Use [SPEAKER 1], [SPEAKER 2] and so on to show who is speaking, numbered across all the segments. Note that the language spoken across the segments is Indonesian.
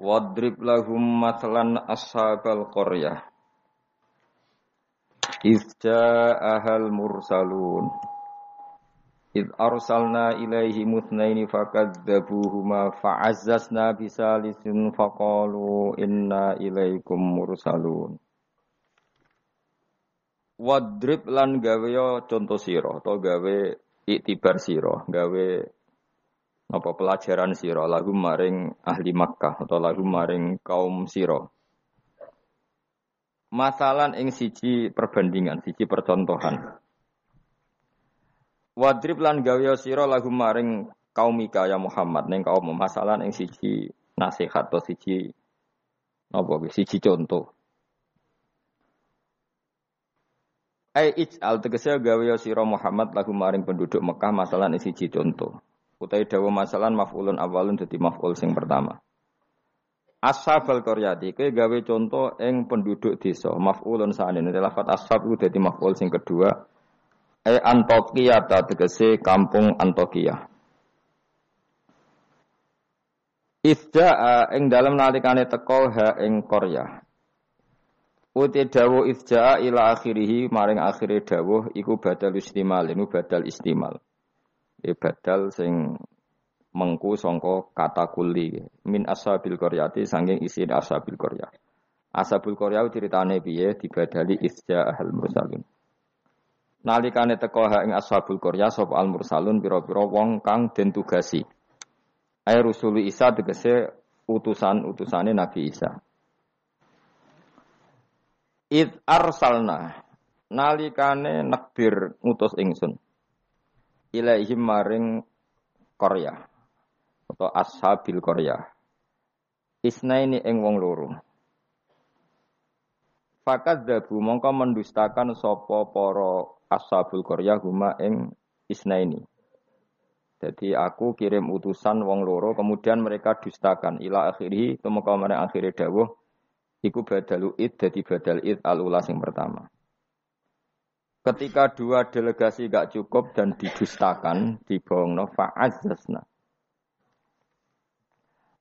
[SPEAKER 1] Wadrib lahum matlan ashabal qaryah. Iz ja'ahal mursalun. Iz arsalna ilaihi mutnaini fakadzabuhuma fa'azzazna bisalisin faqalu inna ilaikum mursalun. Wadrib lan gawe contoh sira atau gawe iktibar sira, gawe apa pelajaran siro lagu maring ahli Makkah atau lagu maring kaum siro. Masalan ing siji perbandingan, siji percontohan. Wadrib lan gawe siro lagu maring kaum Mika ya Muhammad ning kaum masalan ing siji nasihat atau siji apa siji contoh. Ai ij'al tegese gawe sira Muhammad lagu maring penduduk Mekah masalan ing siji contoh utai dawa masalah maf'ulun awalun dadi maf'ul sing pertama. Ashabal qaryati kowe gawe contoh ing penduduk desa maf'ulun sa'ane lafat ashab iku dadi maf'ul sing kedua e Antokia tegese kampung Antokia. Ifja'a ing dalam nalikane teko ha ing Korea. Uti dawuh ifja'a ila akhirih maring akhire dawuh iku badal istimal, ini badal istimal. E badal sing mengku songko kata kuli min ashabil qaryati sanging isi ashabil qaryah. Ashabul qaryah ceritane piye dibadali isja ahal mursalun. Nalikane teko ha ing ashabul qaryah sapa al mursalun pira-pira wong kang den tugasi. Ai rusuli Isa tegese utusan-utusane Nabi Isa. Id arsalna nalikane nakbir ngutus ingsun ilaihim maring Korea atau ashabil Korea. Isna ini ing wong loro. Fakat dabu mongko mendustakan sopo poro ashabul Korea huma isna ini. Jadi aku kirim utusan wong loro, kemudian mereka dustakan ila akhiri, tumeka mereka akhiri dawuh, iku badalu id, jadi badal id al ulas yang pertama. Ketika dua delegasi gak cukup dan didustakan, no fa'azzasna.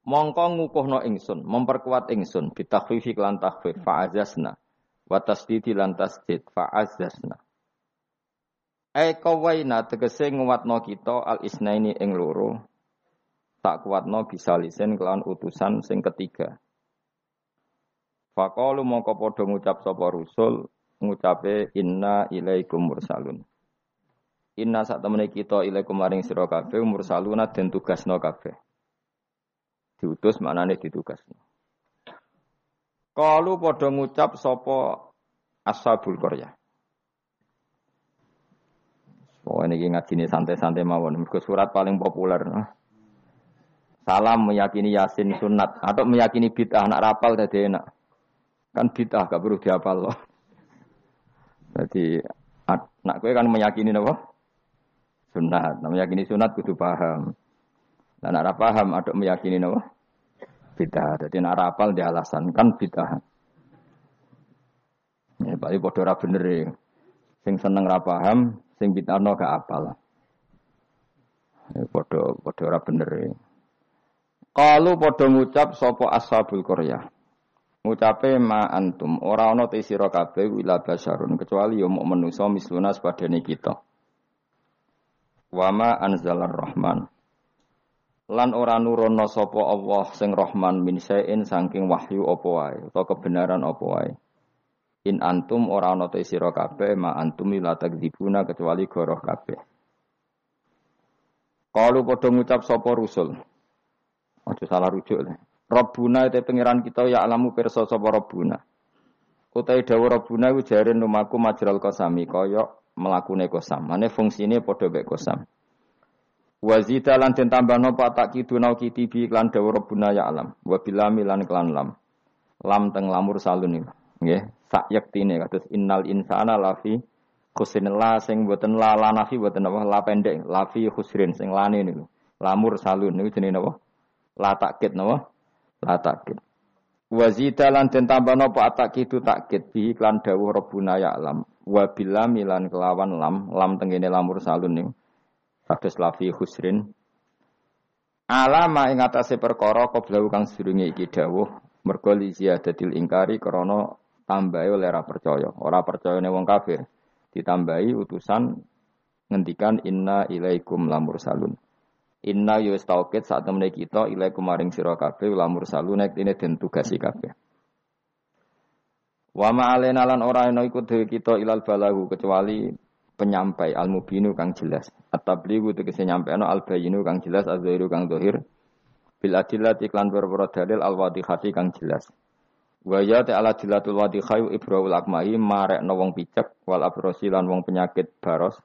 [SPEAKER 1] Mongko ngukuhno ingsun, memperkuat ingsun, bitakhfifi lan takhfif fa'azzasna. Wa tasdidi lan tasdid fa'azzasna. Ai kawaina tegese nguatno kita al isnaini ing loro. Tak kuatno bisa lisen kelawan utusan sing ketiga. Faqalu mongko padha ngucap sapa rusul ngucape inna ilaikum mursalun. Inna sak temene kita ilaikum maring sira kabeh mursaluna den tugasno kabeh. Diutus maknane ditugasno. Kalu padha ngucap sapa ashabul qaryah. Oh ini ngajine santai-santai mawon. Mergo surat paling populer. Salam meyakini yasin sunat atau meyakini bid'ah anak rapal tadi enak. Kan bid'ah gak perlu dihafal loh. Jadi nak kue kan meyakini apa? Sunat. Nah, meyakini sunat kudu paham. Dan nak paham ada meyakini apa? Bid'ah. Jadi nak rapal di alasan kan bid'ah. Ya, balik bodoh ra bener ya. Sing seneng ra paham, sing bid'ah no gak apal. Ya, bodoh bodoh bener. Kalau bodoh ngucap sopo ashabul Korea. Ngucape ma antum ora ana te sira kabeh wila basarun kecuali yo muk manusa misluna sepadane kita. Wa ma anzalar rahman. Lan ora nurono sapa Allah sing Rahman min sain saking wahyu apa wae utawa kebenaran apa wae. In antum ora ana te sira kabeh ma antum ila takdzibuna kecuali goroh kabeh. Kalau padha ngucap sapa rusul. Aja salah rujuk. Rabbuna itu pengiran kita ya alamu perso sapa Rabbuna. Utai dawa Rabbuna iku jare numaku majral kosami kaya mlakune kosam. Mane fungsine padha mek kosam. Wazida lan den tambahno pak tak kidu nau kitibi lan dawuh rabbuna ya alam. Wa bilami lan kelan lam. Lam teng lamur salun niku. Nggih, sak yektine kados innal insana lafi khusrin la sing boten la la nafi boten apa la pendek lafi khusrin sing lane niku. Lamur salun niku jenenge napa? La takkit napa? La takkit. Wazida lan den tambahno pak tak kidu takkit bi lan dawuh rabbuna ya alam. Wa bilami lan kelawan lam, lam tengene lamur salun niku kados lafi husrin alama ing atase perkara qablahu kang sedurunge iki dawuh mergo li ziyadatil ingkari krana tambahi oleh ora percaya. Ora percayane wong kafir. Ditambahi utusan ngendikan inna ilaikum lamur salun inna yus taukid saat temene kita ilaikum maring sira kabeh lamur salun nek dene den tugasi kabeh Wa ma alena lan ora ana iku kita ilal balahu kecuali penyampai al mubinu kang jelas. At-tablighu tegese nyampeano al bayinu kang jelas az-zahiru kang zahir. Bil adillati klan berboro dalil al wadihati kang jelas. Wa ya ta'ala dilatul wadihai ibrahul akmai marekno wong picek wal abrosi lan wong penyakit baros.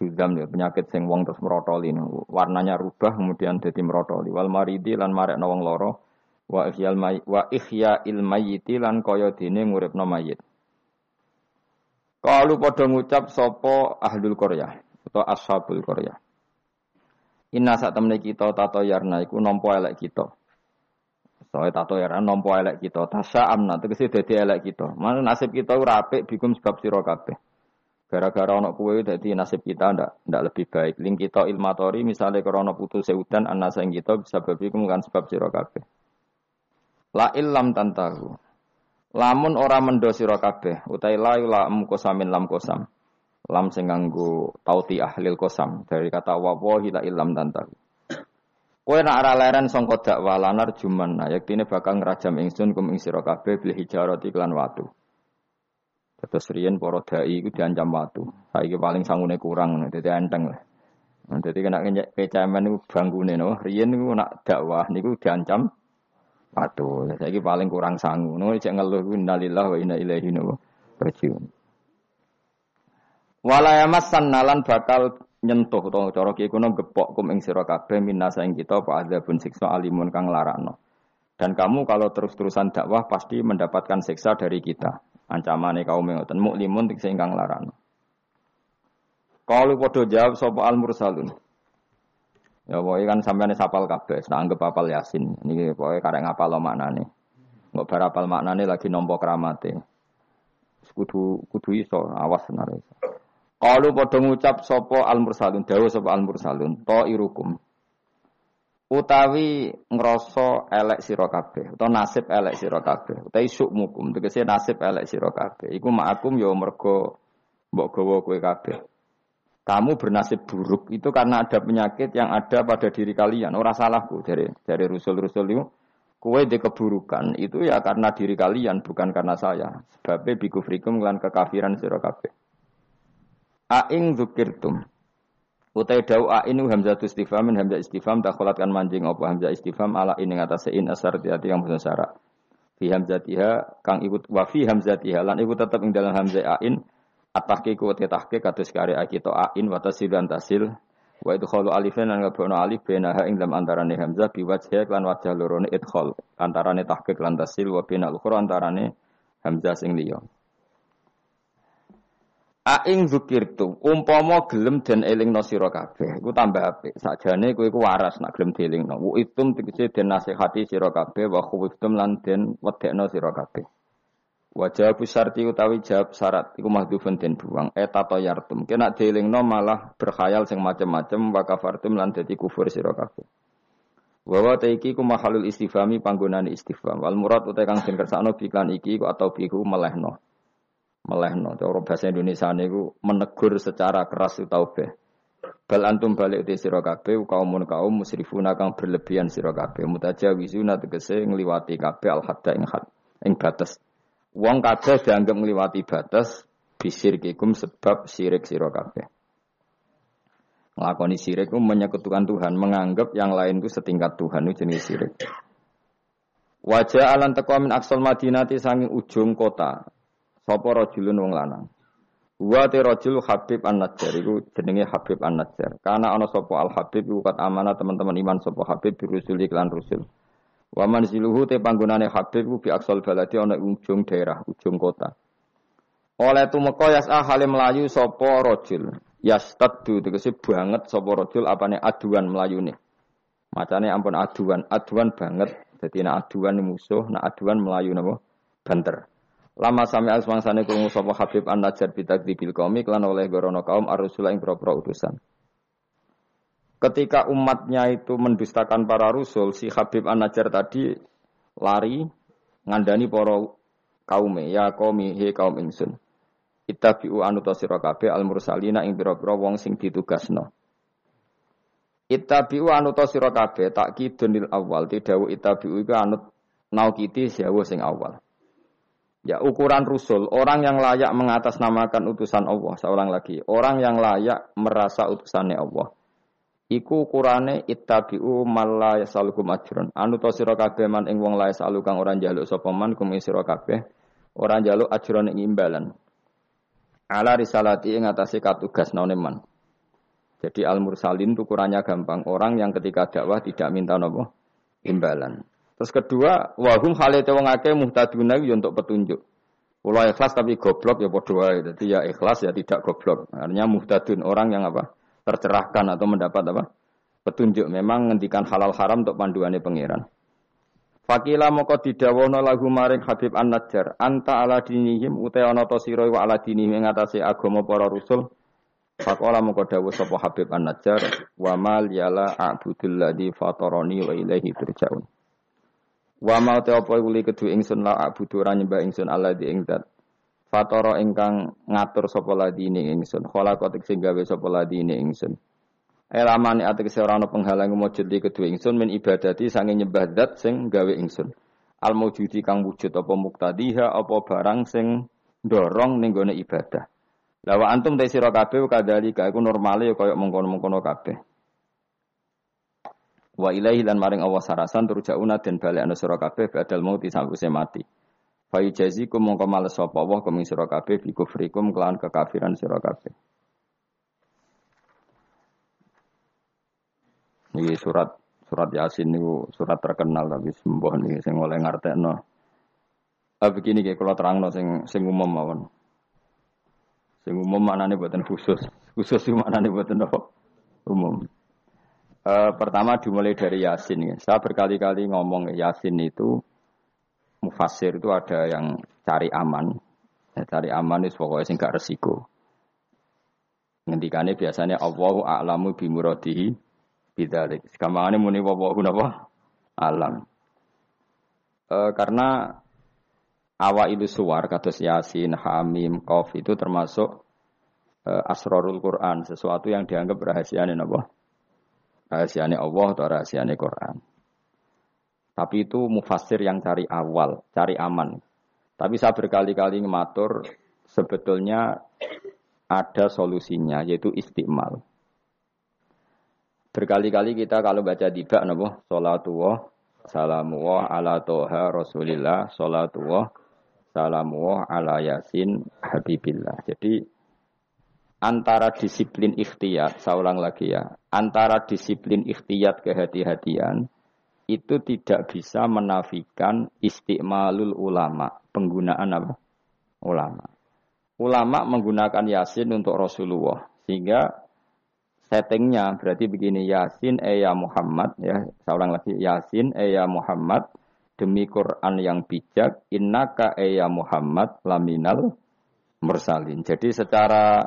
[SPEAKER 1] Judam ya penyakit sing wong terus merotoli warnanya rubah kemudian jadi merotoli wal maridi lan marekno wong loro wa ihyal may wa ihya il mayyiti lan kaya dene nguripno mayit. Kalau pada ngucap sopo ahlul Korea atau ashabul Korea. Inna saat temen kita tato yarna iku nompo elek kita. Soalnya tato yarna nompo elek kita. Tasya amna tegesi dadi elek kita. Mana nasib kita rapi bikum sebab sira kabeh. Gara-gara ono kue dadi nasib kita ndak ndak lebih baik. Ling kita ilmatori misalnya karena putus seudan anasa kita bisa berbikum kan sebab sira kabeh. La illam tantahu. Lamun ora mendo sira kabeh, utai la lam kosamin lam kosam. Lam sing nganggo tauti ahlil kosam dari kata wa la ilam tanta. Kowe nak ora leren sangka dakwah lanar juman, nah yektine bakal ngrajam ingsun kum ing sira kabeh bil hijarati klan watu. Terus riyen para dai iku diancam watu. Saiki paling sangune kurang, dadi enteng lah. Dadi kena kecaman niku bangkune no. Riyen niku nak dakwah niku diancam Waduh, saya paling kurang sanggup. Nunggu cek ngeluh innalillah wa inna ilaihi rajiun. Walayamas nalan bakal nyentuh to cara ki kuno gepok kum ing sira kabeh minasa ing kita apa pun siksa alimun kang larakno. Dan kamu kalau terus-terusan dakwah pasti mendapatkan siksa dari kita. Ancamane kaum ngoten muklimun sing kang larakno. Kalau podo jawab sapa al mursalun. Ya pokoknya kan sampean sapal kabeh, anggap apal Yasin. Ini pokoknya karek ngapal lo maknane. Nggak berapal maknane lagi nompo keramate. Kudu kudu iso, awas iso. Kalau pada ngucap sopo al mursalun, dawu sopo al mursalun, to irukum. Utawi ngroso elek sira kabeh, utawa nasib elek sira kabeh, utawi sukmukum, tegese nasib elek sira kabeh. Iku ma'akum ya mergo mbok gawa kowe kabeh kamu bernasib buruk itu karena ada penyakit yang ada pada diri kalian. Orang salahku dari dari rusul-rusul itu. Kue di keburukan itu ya karena diri kalian bukan karena saya. Sebabnya bikufrikum lan kekafiran sira kabeh. Aing zukirtum. Utai dau ainu hamzah istifham hamzah istifham dakholatkan manjing apa hamzah istifham ala ini ngatas in asar hati yang bersara. syarat. Fi hamzatiha kang ikut wa fi hamzatiha lan ikut tetap ing dalam hamzah ain At-tahqiq wa tahqiq kados kare kita ain wa tasil dan tasil wa idkhalu alifan lan ngabono alif benaha ing dalam antarane hamzah bi wajhi lan wajah lorone idkhal antarane tahqiq lan tasil wa bina ukhra antarane hamzah sing liya Aing zukirtu, umpama gelem dan eling no sira kabeh, iku tambah apik. Sakjane kowe iku waras nak gelem dielingno. Wa itum tegese den nasihati sira kabeh wa khuftum lan den wedekno sira kabeh. Wajah sarti utawi jawab syarat iku mahdhufun den buang eta to yartum. Kena dielingno malah berkhayal sing macem-macem wa kafartum lan dadi kufur sira kabeh. Wa wa iki ku mahalul istifhami panggonane istifham. Wal murad uta kang den kersakno biklan iki ku atau bihu melehno. Melehno cara bahasa Indonesia niku menegur secara keras utaubeh. Bal antum balik di sira kabeh kaumun kaum musrifuna kang berlebihan sira kabeh mutajawizuna tegese ngliwati kabeh al hadda ing had ing batas Wong kabeh dianggap ngliwati batas bisirkikum sebab sirik sira kabeh. Nglakoni sirik itu menyekutukan Tuhan, menganggap yang lain itu setingkat Tuhan itu jenis sirik. Wajah alan teko min aksal madinati sanging ujung kota. Sapa rajulun wong lanang. Wa rajul Habib An-Najjar iku jenenge Habib An-Najjar. Karena ana sapa Al Habib iku kat amanah teman-teman iman sapa Habib birusul iklan rusul. Wa manziluhu te panggonane Habib ku bi aksal baladi ana ujung daerah, ujung kota. Oleh tumeka yas'a hale melayu sapa rajul. Yastaddu tegese banget sapa rajul apane aduan melayune. Macane ampun aduan, aduan banget. Dadi nek aduan musuh, nek aduan melayu napa? Banter. Lama sami asmangsane krungu sapa Habib An-Najjar bitakdzibil qaumi lan oleh gorono kaum ar-rusul ing propro utusan. Ketika umatnya itu mendustakan para rasul, si Habib An-Najjar tadi lari ngandani para kaume, ya qaumi he kaum ingsun. Ittabi'u anuta sira kabeh al-mursalina ing pira-pira wong sing ditugasno. Ittabi'u anuta sira kabeh tak kidunil awal, tidak ittabi'u iku anut naukiti sewu sing awal. Ya ukuran rusul, orang yang layak mengatasnamakan utusan Allah, seorang lagi, orang yang layak merasa utusannya Allah. Iku ukurane ittabi'u malla yasalukum ajrun. Anu to sira kabeh man ing wong lae salu kang ora njaluk sapa man kum sira kabeh, ora njaluk ajrun ing imbalan. Ala risalati ing atase katugas naune man. Jadi al mursalin ukurannya gampang, orang yang ketika dakwah tidak minta nopo imbalan. Terus kedua, wahum halete wong akeh muhtaduna yo untuk petunjuk. Kula ikhlas tapi goblok ya padha wae. Dadi ya ikhlas ya tidak goblok. Artinya muhtadun orang yang apa? tercerahkan atau mendapat apa? petunjuk. Memang ngendikan halal haram untuk panduannya pangeran. Fakila moko didawono lagu maring Habib An-Najjar, anta ala dinihim uta ana to sira wa ala dinihim ing atase agama para rasul. Fakola moko dawuh sapa Habib An-Najjar, wa mal yala a'budul ladzi fatarani wa ilaihi turja'un. Wa mau te apa uli kedu ingsun la abudu ora nyembah ingsun Allah di ing. Fatara ingkang ngatur sapa ladine ingsun. Khalaqat sing gawe sapa ladine ingsun. Elamane atek ora ana penghalang mujud di kedua ingsun min ibadati sange nyembah zat sing gawe ingsun. Al mujudi kang wujud apa muktadiha apa barang sing dorong ning gone ibadah. Lawa antum te sira kabeh kadhalika iku normale kaya mengkono-mengkono kabeh. Wa ilaihi lan maring Allah sarasan turjauna den balekna sira kabeh badal mauti sawise mati. Fa yujazikum mongko males sapa Allah kum sira kabeh bi kufrikum kelan kekafiran sira kabeh. Niki surat surat Yasin niku surat terkenal tapi sembuh niki sing oleh ngartekno. Ah begini kayak kalau terangno sing sing umum mawon. Sing umum maknane buatan khusus. Khusus itu maknane buatan apa? Umum. Uh, pertama dimulai dari Yasin. Ya. Saya berkali-kali ngomong Yasin itu mufasir itu ada yang cari aman. Ya, cari aman itu pokoknya sing gak resiko. Ngendikane biasanya Allahu a'lamu bimuradihi bidzalik. Sekamane muni napa? Alam. Uh, karena awal itu suar kados Yasin, Hamim, Qaf itu termasuk uh, asrarul Quran, sesuatu yang dianggap rahasia napa? Rahasianya Allah atau rahasianya Quran. Tapi itu mufasir yang cari awal, cari aman. Tapi saya berkali-kali ngematur sebetulnya ada solusinya yaitu istiqmal. Berkali-kali kita kalau baca tiba nabo salatullah salamullah ala toha rasulillah salatullah salamullah ala yasin habibillah. Jadi antara disiplin ikhtiyat, saya ulang lagi ya, antara disiplin ikhtiyat kehati-hatian itu tidak bisa menafikan istiqmalul ulama, penggunaan apa? Ulama. Ulama menggunakan Yasin untuk Rasulullah, sehingga settingnya berarti begini Yasin eh ya Muhammad ya, saya ulang lagi Yasin eh ya Muhammad demi Quran yang bijak innaka eh ya Muhammad laminal mursalin. Jadi secara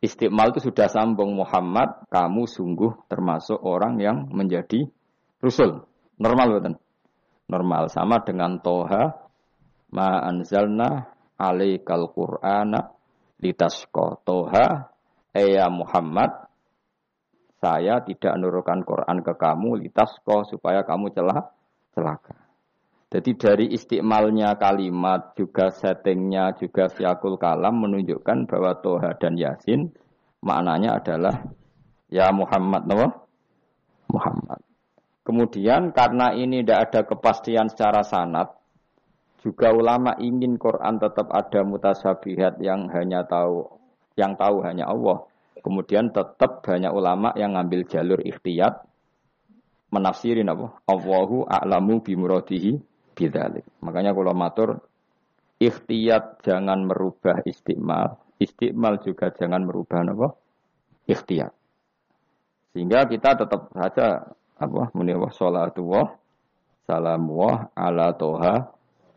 [SPEAKER 1] Istiqmal itu sudah sambung Muhammad, kamu sungguh termasuk orang yang menjadi rusul. Normal betul. Normal sama dengan Toha ma anzalna alaikal qur'ana litasqa. Toha ya Muhammad saya tidak nurukan Quran ke kamu litasqa supaya kamu celah celaka. Jadi dari istiqmalnya kalimat, juga settingnya, juga siakul kalam menunjukkan bahwa Toha dan Yasin maknanya adalah ya Muhammad, no? Muhammad. Kemudian karena ini tidak ada kepastian secara sanat, juga ulama ingin Quran tetap ada mutasabihat yang hanya tahu Yang tahu hanya Allah. Kemudian tetap banyak ulama yang ngambil jalur ikhtiyat menafsirin apa? Allahu a'lamu bimuradihi bidzalik. Makanya kalau matur ikhtiyat jangan merubah istiqmal, istiqmal juga jangan merubah apa? Ikhtiyat. Sehingga kita tetap saja apa muni wa salatu wa ala toha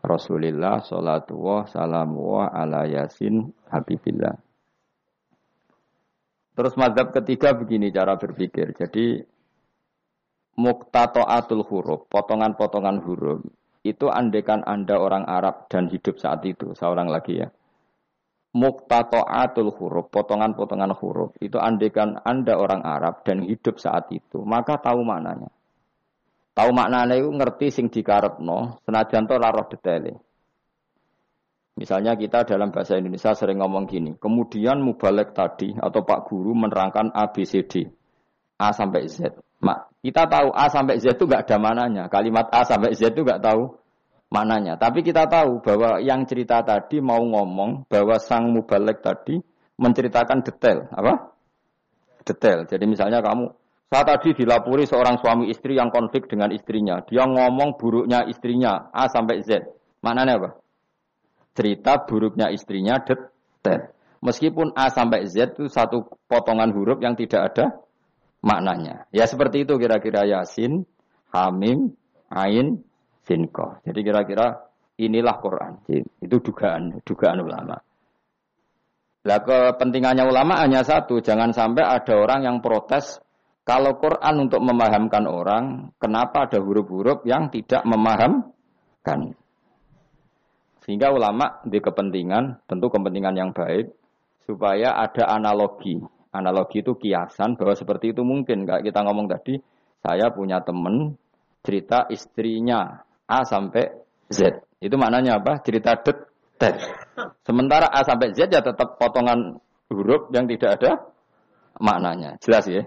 [SPEAKER 1] Rasulillah salatu wa salamu wa ala yasin habibillah. Terus mazhab ketiga begini cara berpikir. Jadi muktatoatul huruf, potongan-potongan huruf. Itu andekan Anda orang Arab dan hidup saat itu, seorang lagi ya. Muktatoatul huruf, potongan-potongan huruf. Itu andekan Anda orang Arab dan hidup saat itu, maka tahu maknanya. Tahu maknanya itu ngerti sing dikarepno, senajan to laroh detailnya. Misalnya kita dalam bahasa Indonesia sering ngomong gini, kemudian mubalek tadi atau Pak Guru menerangkan A, B, C, D. A sampai Z. Mak, kita tahu A sampai Z itu gak ada mananya. Kalimat A sampai Z itu gak tahu mananya. Tapi kita tahu bahwa yang cerita tadi mau ngomong bahwa sang mubalek tadi menceritakan detail. Apa? Detail. Jadi misalnya kamu, saya tadi dilapuri seorang suami istri yang konflik dengan istrinya. Dia ngomong buruknya istrinya A sampai Z. Maknanya apa? cerita buruknya istrinya detail. Meskipun A sampai Z itu satu potongan huruf yang tidak ada maknanya. Ya seperti itu kira-kira Yasin, Hamim, Ain, Sinko. Jadi kira-kira inilah Quran. Itu dugaan, dugaan ulama. Lah kepentingannya ulama hanya satu, jangan sampai ada orang yang protes kalau Quran untuk memahamkan orang, kenapa ada huruf-huruf yang tidak memahamkan? Sehingga ulama di kepentingan, tentu kepentingan yang baik, supaya ada analogi. Analogi itu kiasan bahwa seperti itu mungkin. Kayak kita ngomong tadi, saya punya teman cerita istrinya A sampai Z. Itu maknanya apa? Cerita detail. Sementara A sampai Z ya tetap potongan huruf yang tidak ada maknanya. Jelas ya?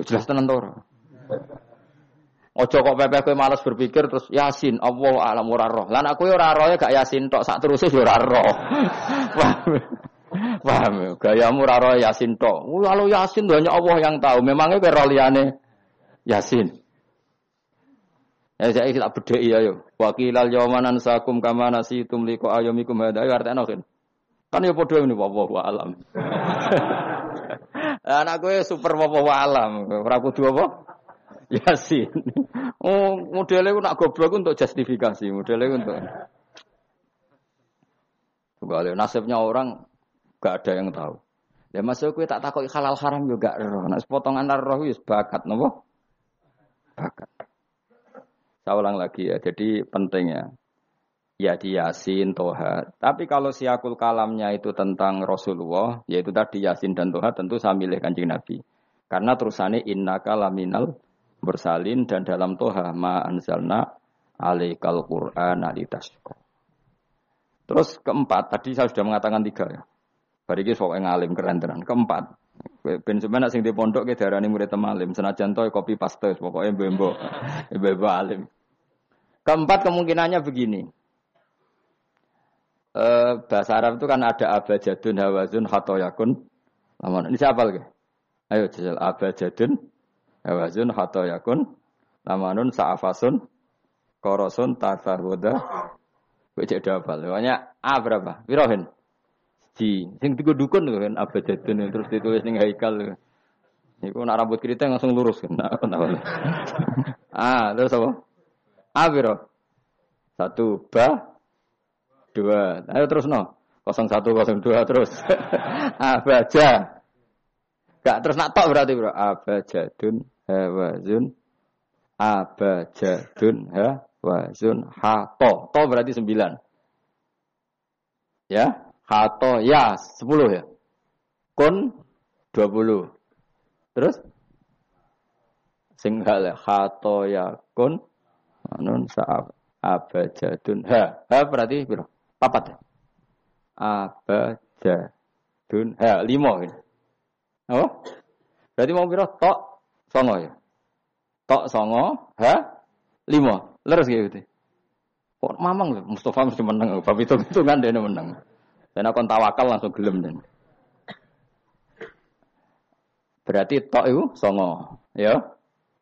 [SPEAKER 1] Jelas tenang Ojo kok pepe kowe males berpikir terus Yasin Allah alam ora roh. Lan aku ora roh ya gak Yasin tok sak terus ya ora roh. Paham? Paham? Gayamu ora roh Yasin tok. Lalu Yasin hanya Allah yang tahu. Memangnya liyane Yasin. Ya saya tak bedheki ayo. Wakilal yawmanan sakum kama nasitum liqa ayyamikum hada ayo artene kan. Kan ya ini wa alam. Anak gue super wa alam. Ora kudu apa? Yasin. Oh, modelnya nak goblok untuk justifikasi, modelnya untuk. Kembali nasibnya orang gak ada yang tahu. Ya masuk gue tak takut halal haram juga roh. Nah, sepotongan roh itu bakat, nopo? Bakat. Saya ulang lagi ya. Jadi pentingnya ya di Yasin, Toha. Tapi kalau siakul kalamnya itu tentang Rasulullah, yaitu tadi Yasin dan Toha, tentu saya milih kanjeng Nabi. Karena terusannya inna kalaminal bersalin dan dalam toha ma anzalna alaikal Qur'an alitasqa. Terus keempat, tadi saya sudah mengatakan tiga ya. Bariki sok ngalim keren tenan. Keempat, ben sebenarnya sing di pondok ke daerah ini murid temalim. Senajan toh kopi paste, pokoknya bembo, bembo alim. Keempat kemungkinannya begini. Eh, bahasa Arab itu kan ada abajadun, hawazun, khatoyakun. Ini siapa lagi? Ayo jajal abajadun, Hawazun yakun lamanun sa'afasun korosun tasahuda Wajah dapal. Pokoknya A berapa? Wirohin. Di sing tiga dukun kan abadadun terus ditulis ning haikal. Iku nak rambut keriting langsung lurus kan. ah, terus apa? A biro. Satu ba dua. Ayo terus no. 0102 terus. A baca. Gak terus nak tok berarti bro. Abajadun hawazun abajadun hawazun hato. To berarti sembilan. Ya, hato ya sepuluh ya. Kun dua puluh. Terus singhal ya hato ya kun anun saab abajadun ha ha berarti berapa? Papat ya. Abajadun ha lima gitu. Oh? Berarti mau berapa? Tok Songo ya. Tok songo, ha? Lima. Leres gitu. Kok mamang lho, Mustafa mesti menang. Bab itu itu kan dia menang. Dan aku tawakal langsung gelem dan. Berarti tok itu songo. Ya.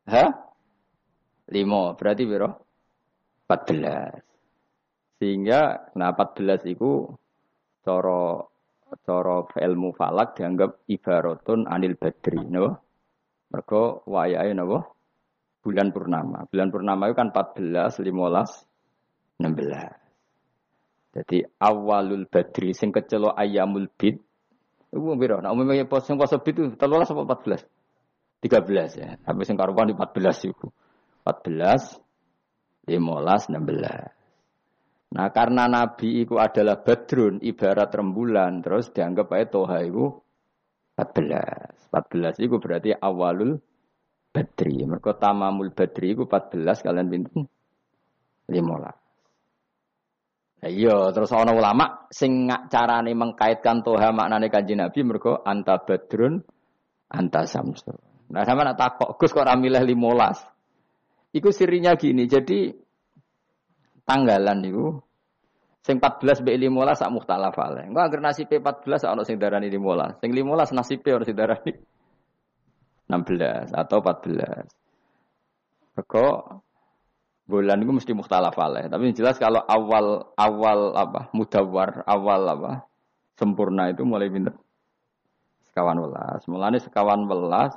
[SPEAKER 1] Ha? Limo. Berarti biro? 14. Sehingga nah 14 itu coro coro ilmu falak dianggap ibaratun anil badri. No? Mergo wayahe napa? Bulan purnama. Bulan purnama itu kan 14, 15, 16. Jadi awalul badri sing kecelo ayamul bid Iku piro? Nah umumnya pos sing poso bid itu 13 apa 14? 13 ya. Tapi sing karuan di 14 iku. 14 15 16. Nah karena Nabi itu adalah badrun ibarat rembulan terus dianggap aja toha itu 14. 14 itu berarti awalul badri. Mereka tamamul badri itu 14 kalian pinten 15. Iya, terus ana ulama sing carane mengkaitkan toha maknane kanjeng Nabi mergo anta badrun anta samsu. Nah, sama nak takok Gus kok ora milih 15. Iku sirinya gini, jadi tanggalan itu sing 14 mbek 15 sak mukhtalaf ale. Engko anggere nasibe 14 ana sing darani 15. Sing 15 nasibe ana sing darani 16 atau 14. Mergo bulan itu mesti mukhtalaf alaih. Tapi jelas kalau awal awal apa mudawar awal apa sempurna itu mulai pinter sekawan welas. Mulane sekawan welas,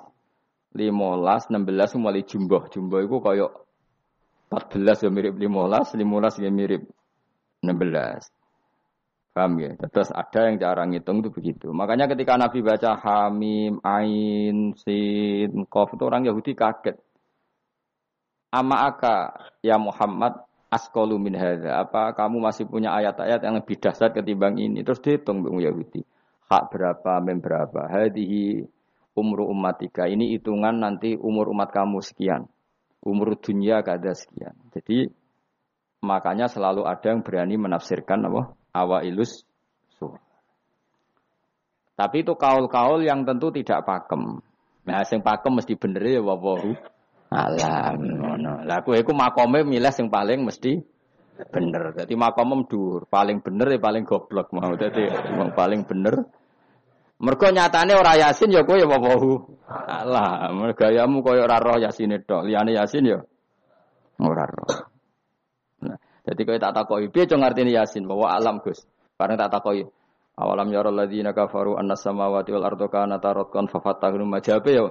[SPEAKER 1] limolas, enam belas mulai jumbo. Jumbo itu koyok empat belas ya mirip limolas, limolas ya mirip enam belas. Paham ya? Terus ada yang cara ngitung itu begitu. Makanya ketika Nabi baca Hamim, Ain, Sin, Kof itu orang Yahudi kaget. Ama aka ya Muhammad askolu min hadza. Apa kamu masih punya ayat-ayat yang lebih dasar ketimbang ini? Terus dihitung Bung Yahudi. Hak berapa, mem berapa. Hadihi umru tiga Ini hitungan nanti umur umat kamu sekian. Umur dunia kada sekian. Jadi makanya selalu ada yang berani menafsirkan apa? Awa ilus surah. Tapi itu kaul-kaul yang tentu tidak pakem. Nah, yang pakem mesti bener ya wawahu alam ngono. Lah kowe iku makome milih sing paling mesti bener. Dadi makome dhuwur, paling bener ya paling goblok mau. Dadi wong paling bener. Mergo nyatane ora yasin ya kowe ya wawahu. Alah, gayamu koyo ora roh yasin tok. Liyane yasin ya ora roh. Nah, jadi kowe tak takoki piye cung ngartine yasin bahwa alam Gus. Bareng tak takoki awalam ya alladzina kafaru annas samawati wal ardu kanata ratqan fafatahum majabe ya.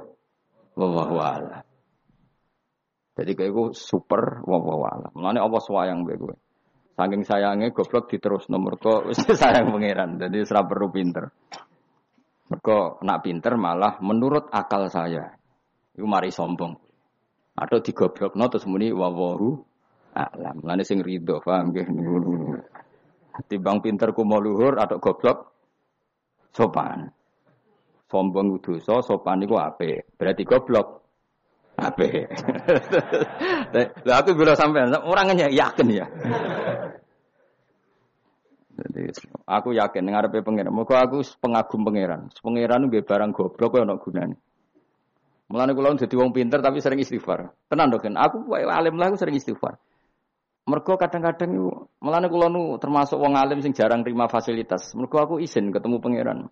[SPEAKER 1] Wallahu a'lam. Jadi kayak gue super wah alam. Mulane apa swayang be gue. Saking sayangnya goblok diterus nomor kok sayang pangeran. Jadi serap perlu pinter. Mereka nak pinter malah menurut akal saya. Iku mari sombong. Atau digoblok no terus muni wawahu alam. Mulane sing rido paham. Timbang pinter ku mau luhur atau goblok sopan. Sombong dosa, sopan iku apik. Berarti goblok Ape. Lah aku bila sampai orangnya yakin ya. Jadi aku yakin ngarepe pangeran. Muga aku pengagum pangeran. Pangeran nggih barang goblok kok ana gunane. Mulane kula dadi wong pinter tapi sering istighfar. Tenan dok Aku alim lah aku sering istighfar. Mergo kadang-kadang itu, mulane kula nu termasuk wong alim sing jarang terima fasilitas. Mergo aku izin ketemu pangeran.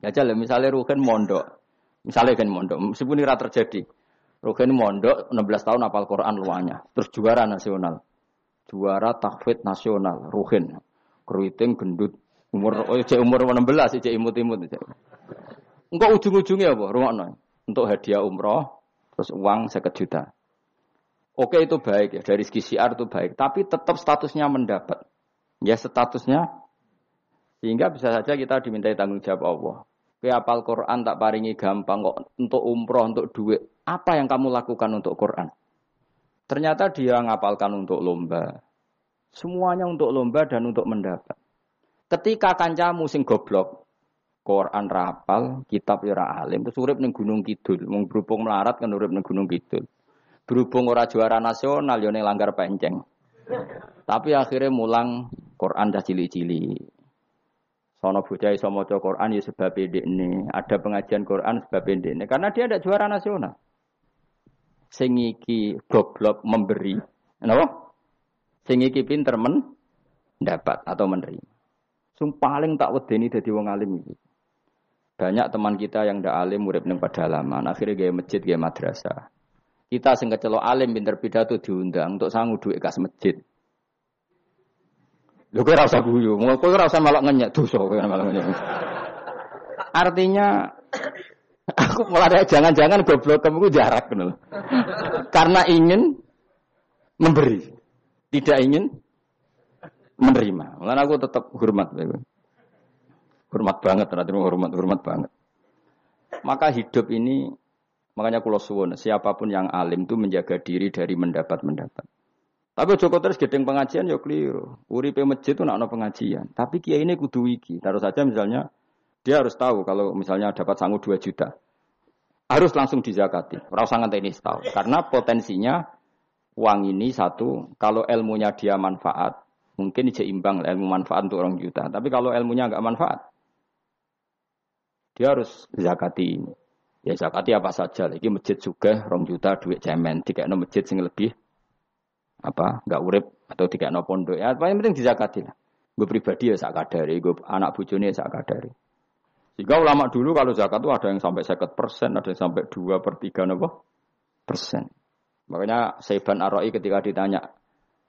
[SPEAKER 1] Ya jale misalnya Ruhen mondok. Misalnya kan mondok, meskipun ini terjadi. Rogen mondok 16 tahun apal Quran luanya, terus juara nasional. Juara tahfidz nasional, Rogen. Keriting gendut umur oh cek umur 16 cek imut-imut cek. Engkau ujung-ujungnya apa? Rumakno. Untuk hadiah umroh terus uang 1 juta. Oke itu baik ya dari segi siar itu baik, tapi tetap statusnya mendapat. Ya statusnya sehingga bisa saja kita dimintai tanggung jawab Allah. Ke apal Quran tak paringi gampang kok untuk umroh untuk duit apa yang kamu lakukan untuk Quran? Ternyata dia ngapalkan untuk lomba. Semuanya untuk lomba dan untuk mendapat. Ketika kancamu sing goblok, Quran rapal, kitab ya alim, terus urip ning Gunung Kidul, mung berhubung melarat kan urip ning Gunung Kidul. Berhubung ora juara nasional yo langgar penceng. Tapi akhirnya mulang Quran dah cili-cili. Sono bocah iso maca Quran ya sebab ini. Ada pengajian Quran sebab ini. Karena dia ada juara nasional sing iki goblok memberi, napa? Sing iki pinter men dapat atau menerima. Sing paling tak wedeni dadi wong alim iki. Banyak teman kita yang ndak alim murid ning pedalaman, akhirnya gaya masjid, gaya madrasah. Kita sing kecelok alim pinter pidato diundang untuk sangu duit kas masjid. Lho kowe ora usah guyu, kowe ora usah malah ngenyek dosa kowe malah ngenyek. Artinya aku mulai jangan-jangan goblok kamu jarak gitu Karena ingin memberi, tidak ingin menerima. Lalu aku tetap hormat. Hormat banget, ternyata hormat, hormat banget. Maka hidup ini, makanya kulo suwon, siapa pun yang alim itu menjaga diri dari mendapat-mendapat. Tapi Joko terus gedeng pengajian ya keliru. Uripe masjid itu nak pengajian. Tapi kiai ini kudu wiki. Taruh saja misalnya dia harus tahu kalau misalnya dapat sanggup 2 juta. Harus langsung dizakati. Rasa ini tahu. Karena potensinya uang ini satu, kalau ilmunya dia manfaat, mungkin seimbang ilmu manfaat untuk orang juta. Tapi kalau ilmunya nggak manfaat, dia harus zakati ini. Ya zakati apa saja. Lagi masjid juga rong juta duit cemen. Tiga masjid sing lebih apa nggak urip atau tidak no pondok. Ya paling penting dizakati lah. Gue pribadi ya sak kadari gue anak bujuni ya sak kadari. Jika ulama dulu kalau zakat itu ada yang sampai seket persen ada yang sampai dua per tiga nopo persen. Makanya Saiban Aroi ketika ditanya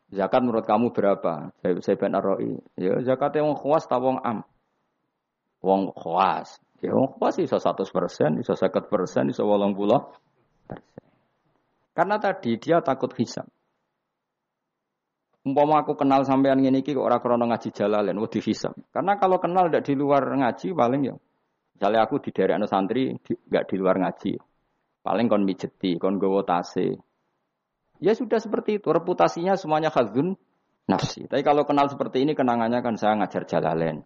[SPEAKER 1] zakat menurut kamu berapa? Saiban Aroi ya zakatnya wong khawas ta wong am? Wong khawas ya wong khawas iso satu persen iso seket persen iso wolong puluh persen. Karena tadi dia takut hisap Umpama aku kenal sampean ngene iki kok ora krana ngaji jalalen, wedi hisab. Karena kalau kenal tidak di luar ngaji paling ya misalnya aku di daerah santri enggak di, di luar ngaji. Paling kon mijeti, kon gowo tase. Ya sudah seperti itu, reputasinya semuanya khazun nafsi. Tapi kalau kenal seperti ini kenangannya kan saya ngajar jalalen.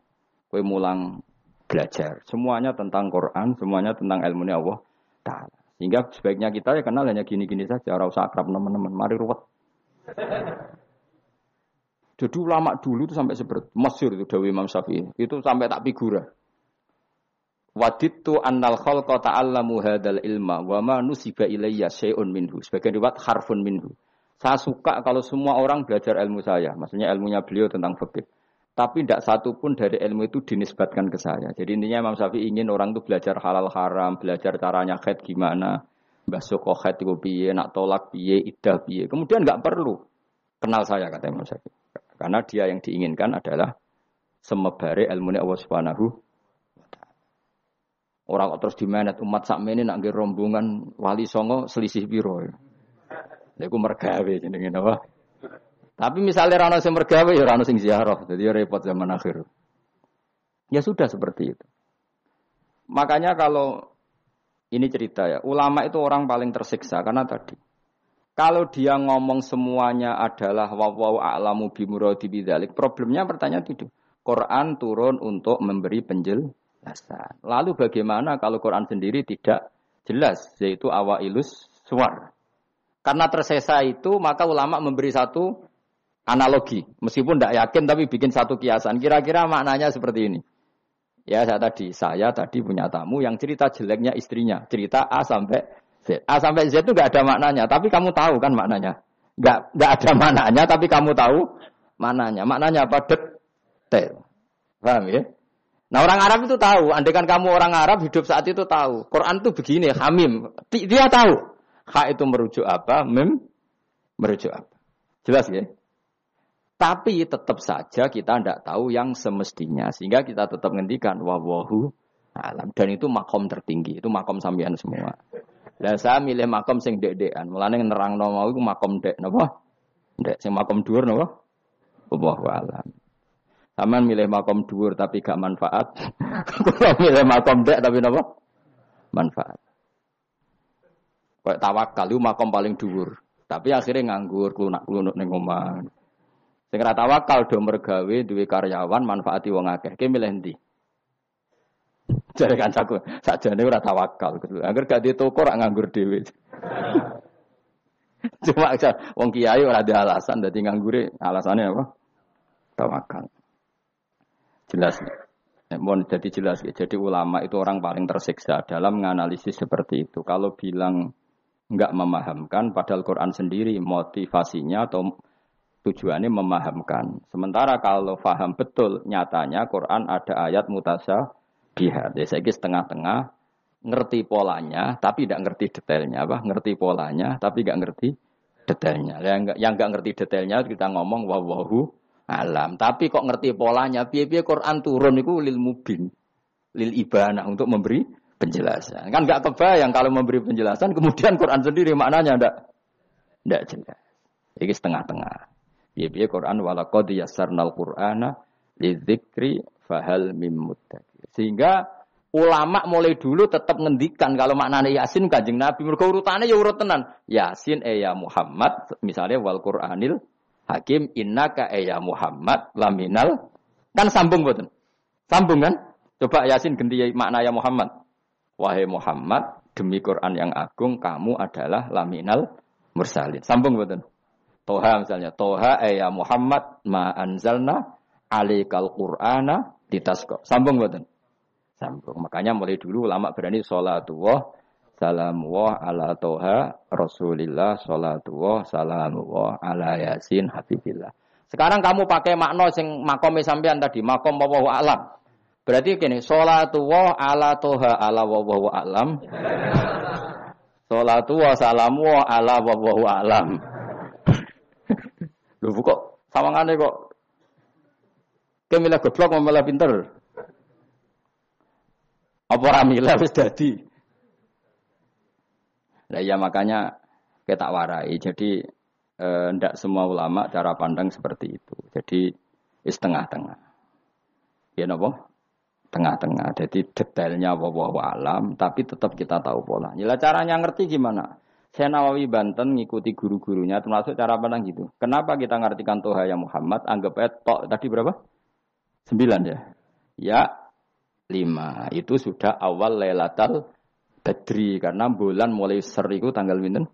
[SPEAKER 1] Kue mulang belajar. Semuanya tentang Quran, semuanya tentang ilmu Allah Ta'ala. Sehingga sebaiknya kita ya kenal hanya gini-gini saja. Ora usah akrab teman-teman. Mari ruwet. Jadi ulama dulu itu sampai seperti Mesir itu Dawi Imam Syafi'i. Itu sampai tak figura. Waditu annal khalqa ta'allamu hadal ilma wa ma nusiba ilayya syai'un minhu. Sebagian riwayat harfun minhu. Saya suka kalau semua orang belajar ilmu saya. Maksudnya ilmunya beliau tentang fikih. Tapi tidak satu pun dari ilmu itu dinisbatkan ke saya. Jadi intinya Imam Syafi'i ingin orang itu belajar halal haram, belajar caranya khed gimana, basuh khed itu piye, nak tolak piye, idah piye. Kemudian nggak perlu kenal saya kata Imam Syafi'i. Karena dia yang diinginkan adalah semebare ilmu Allah Subhanahu Orang kok terus dimenet umat sakmene nak nggih rombongan wali songo selisih piro. Niku mergawe jenenge apa? Tapi misalnya rano sing mergawe ya rano sing ziarah, jadi ya repot zaman akhir. Ya sudah seperti itu. Makanya kalau ini cerita ya, ulama itu orang paling tersiksa karena tadi kalau dia ngomong semuanya adalah wawaw a'lamu bimuradi bidzalik, problemnya pertanyaan itu. Quran turun untuk memberi penjelasan. Lalu bagaimana kalau Quran sendiri tidak jelas, yaitu awailus suar. Karena tersesa itu, maka ulama memberi satu analogi. Meskipun tidak yakin, tapi bikin satu kiasan. Kira-kira maknanya seperti ini. Ya, saya tadi, saya tadi punya tamu yang cerita jeleknya istrinya. Cerita A sampai Z. A sampai Z itu nggak ada maknanya, tapi kamu tahu kan maknanya. Nggak nggak ada maknanya, tapi kamu tahu maknanya. Maknanya apa? Detail. Paham ya? Nah orang Arab itu tahu, andaikan kamu orang Arab hidup saat itu tahu. Quran itu begini, hamim. Dia tahu. Ha itu merujuk apa, mem merujuk apa. Jelas ya? Tapi tetap saja kita tidak tahu yang semestinya. Sehingga kita tetap ngendikan wawahu alam. Dan itu makom tertinggi. Itu makom sambian semua. Lah saya milih makom sing dek-dekan. Mulane nerangno mau iku makom dek napa? Dek sing makom dhuwur napa? Wallahu alam. Saman milih makom dhuwur tapi gak manfaat. Kula milih makom dek tapi napa? Manfaat. Kayak tawakal itu makom paling dhuwur. Tapi akhirnya nganggur klunak-klunuk ning omah. Sing ora tawakal do mergawe duwe karyawan manfaati wong akeh. Ki milih ndi? Jadi kan saku saja ini udah tawakal. Agar gak di toko rak nganggur dewi. Cuma wong kiai ora ada alasan dadi nganggur alasannya apa? Tawakal. Jelas. Mohon jadi jelas ya. Jadi ulama itu orang paling tersiksa dalam menganalisis seperti itu. Kalau bilang nggak memahamkan, padahal Quran sendiri motivasinya atau tujuannya memahamkan. Sementara kalau faham betul, nyatanya Quran ada ayat mutasa jihad. Ya saya setengah-tengah ngerti polanya tapi tidak ngerti detailnya apa? Ngerti polanya tapi tidak ngerti detailnya. Yang enggak yang enggak ngerti detailnya kita ngomong wawahu alam. Tapi kok ngerti polanya? Piye-piye Quran turun itu lil mubin. Lil ibana untuk memberi penjelasan. Kan nggak kebayang kalau memberi penjelasan kemudian Quran sendiri maknanya ndak ndak jelas. Jadi setengah-tengah. Piye-piye Quran walaqad yassarnal Qur'ana lidzikri fahal mim Sehingga ulama mulai dulu tetap ngendikan kalau maknanya Yasin Kanjeng Nabi mergo urutane ya urut tenan. Yasin e ya Muhammad misalnya wal Qur'anil Hakim innaka e ya Muhammad laminal kan sambung boten. Sambung kan? Coba Yasin ganti makna ya Muhammad. Wahai Muhammad, demi Quran yang agung, kamu adalah laminal mursalin. Sambung betul. Toha misalnya, Toha eh ya Muhammad ma anzalna alikal Qur'ana ditasko. Sambung betul. Sambung. Makanya mulai dulu ulama berani sholatullah salamullah ala toha rasulillah sholatullah salamullah ala yasin habibillah. Sekarang kamu pakai makna sing makom sampean tadi, makom wa alam. Berarti gini, sholatu wa ala toha ala wa wa alam. Sholatu wa salamu wa ala wa wa alam. Lho kok sawangane kok kemila goblok malah pinter. Apa ora wis dadi. Nah ya makanya kita warai. Jadi eh, ndak semua ulama cara pandang seperti itu. Jadi setengah-tengah. Ya napa? tengah-tengah. Jadi detailnya wawahu alam, tapi tetap kita tahu pola. Nila caranya ngerti gimana? Saya Nawawi Banten ngikuti guru-gurunya, termasuk cara pandang gitu. Kenapa kita ngartikan Toha ya Muhammad? Anggap aja tok tadi berapa? Sembilan ya. Ya lima. Itu sudah awal Lailatul Badri karena bulan mulai seriku tanggal minten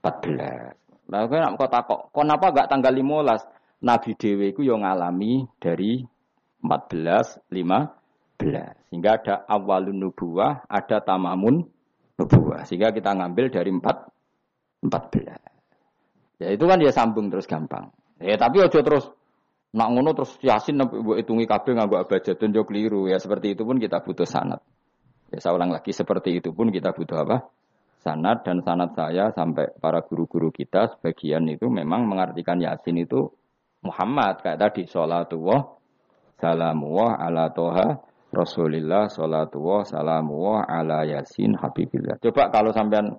[SPEAKER 1] 14. Lalu kan kok takok, kenapa gak tanggal 15? Nabi Dewi itu yang ngalami dari 14, 5, sehingga ada awalun nubuah, ada tamamun nubuah. Sehingga kita ngambil dari empat, empat belas. Ya itu kan dia sambung terus gampang. Ya tapi ojo terus nak ngono terus yasin buat hitungi kabeh nganggo abjadun yo keliru. Ya seperti itu pun kita butuh sanat. Ya saya ulang lagi seperti itu pun kita butuh apa? Sanat dan sanat saya sampai para guru-guru kita sebagian itu memang mengartikan yasin itu Muhammad kayak tadi sholatullah salamullah ala toha Rasulillah salatu wa salamu wa ala yasin habibillah. Coba kalau sampean